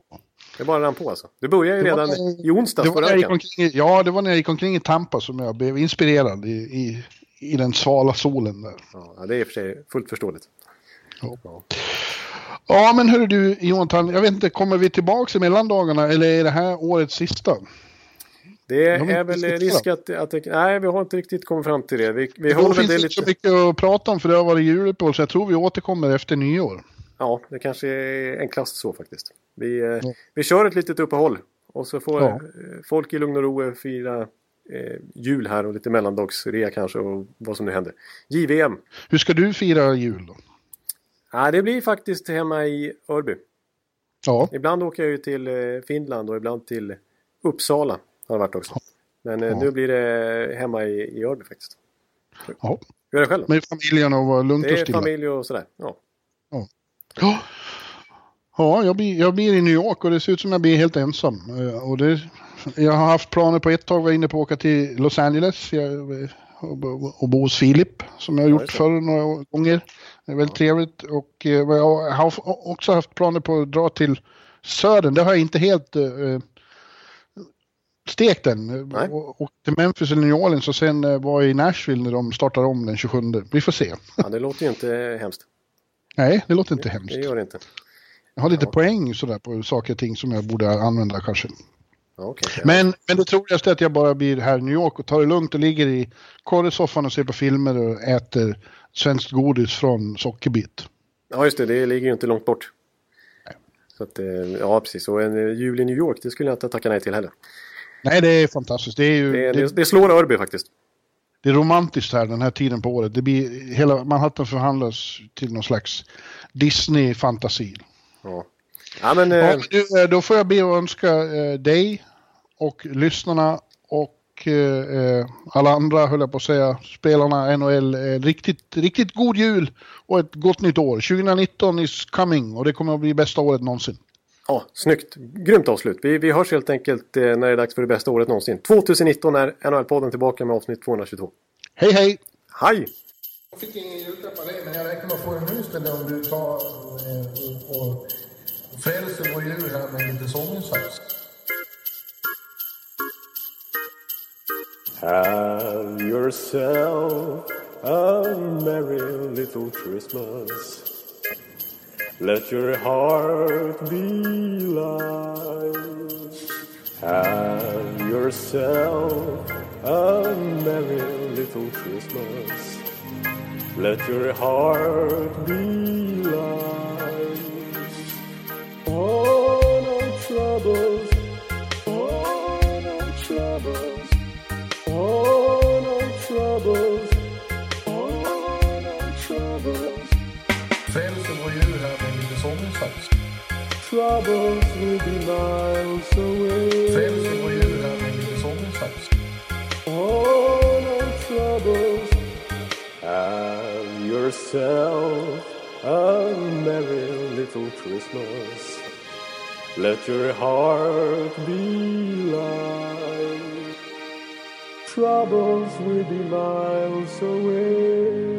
Speaker 1: Det bara rann på alltså. Du började ju
Speaker 2: Det var-
Speaker 1: redan i onsdags
Speaker 2: Det var när
Speaker 1: förra veckan.
Speaker 2: omkring, ja, det var när jag gick omkring i Tampa som jag blev inspirerad i, i, i den svala solen där.
Speaker 1: Ja, det är i och för sig fullt förståeligt.
Speaker 2: Ja.
Speaker 1: Ja.
Speaker 2: Ja, men hörru du Jonathan, jag vet inte, kommer vi tillbaka i mellandagarna eller är det här årets sista?
Speaker 1: Det är väl risk att, att det, Nej, vi har inte riktigt kommit fram till det. Vi, vi
Speaker 2: finns
Speaker 1: det
Speaker 2: det inte så
Speaker 1: lite...
Speaker 2: mycket att prata om för det har varit juluppehåll så jag tror vi återkommer efter nyår.
Speaker 1: Ja, det kanske är enklast så faktiskt. Vi, eh,
Speaker 2: Ja.
Speaker 1: vi kör ett litet uppehåll. Och så får
Speaker 2: Ja.
Speaker 1: eh, folk i lugn och ro eh, fira eh, jul här och lite mellandagsrea kanske och vad som nu händer. JVM.
Speaker 2: Hur ska du fira jul då?
Speaker 1: Ja, det blir faktiskt hemma i Örby.
Speaker 2: Ja,
Speaker 1: Ibland åker jag ju till Finland och ibland till Uppsala. Har det varit också. Men
Speaker 2: Ja.
Speaker 1: nu blir det hemma i, i Örby faktiskt.
Speaker 2: ja.
Speaker 1: Hur är det själv
Speaker 2: med familjen och lugnt
Speaker 1: Det
Speaker 2: och
Speaker 1: är
Speaker 2: stilla.
Speaker 1: familj och sådär. Ja.
Speaker 2: Ja, ja jag, blir, jag blir i New York och det ser ut som jag blir helt ensam. Eh, Och det, jag har haft planer på ett tag, var inne på att åka till Los Angeles jag, och, och, och bo hos Filip som jag har gjort förr några gånger. Det är väldigt trevligt och eh, jag har också haft planer på att dra till södern. Det har jag inte helt eh, stekt än. Och, och till Memphis eller New Orleans och sen eh, var jag i Nashville när de startar om den 27. Vi får se.
Speaker 1: ja, det låter ju inte hemskt.
Speaker 2: Nej, det låter inte hemskt.
Speaker 1: Det gör det inte.
Speaker 2: Jag har lite
Speaker 1: Ja.
Speaker 2: poäng sådär på saker och ting som jag borde använda kanske.
Speaker 1: Ja, okej.
Speaker 2: Men, men det troligaste är att jag bara blir här i New York och tar det lugnt och ligger i korresoffan och ser på filmer och äter svenskt godis från Sockerbit.
Speaker 1: Ja, just det. Det ligger ju inte långt bort. Så att, eh, ja, precis. Och en eh, jul i New York, det skulle jag inte tacka nej till heller.
Speaker 2: Nej, det är fantastiskt. Det är ju
Speaker 1: det,
Speaker 2: det,
Speaker 1: det slår Örby faktiskt.
Speaker 2: Det är romantiskt här den här tiden på året. Det blir, hela Manhattan förhandlas till någon slags Disney-fantasi.
Speaker 1: Ja, ja men... Eh,
Speaker 2: Ja, men du, eh, då får jag be att önska eh, dig och lyssnarna och eh, eh, alla andra, höll jag på att säga, spelarna NHL, eh, riktigt, riktigt god jul och ett gott nytt år. 2019 is coming och det kommer att bli bästa året någonsin.
Speaker 1: Ja, snyggt. Grymt avslut. Vi, vi hörs helt enkelt eh, när det är dags för det bästa året någonsin. 2019 är NHL-podden tillbaka med avsnitt 222.
Speaker 2: Hej hej!
Speaker 1: Hej!
Speaker 4: Jag fick ingen julklapp av dig, men jag räknar med att få en nu istället om du tar eh, och frälser vår jul här med lite sånginsats.
Speaker 1: Have yourself a merry little Christmas. Let your heart be light. Have yourself a merry little Christmas. Let your heart be light. Oh, no troubles. Oh, no troubles. Oh, no troubles.
Speaker 4: Lite.
Speaker 1: Troubles will be miles away.
Speaker 4: Frälser vår jul här med lite sånginsats.
Speaker 1: Oh, no troubles. Have yourself a merry little Christmas. Let your heart be light. Troubles will be miles away.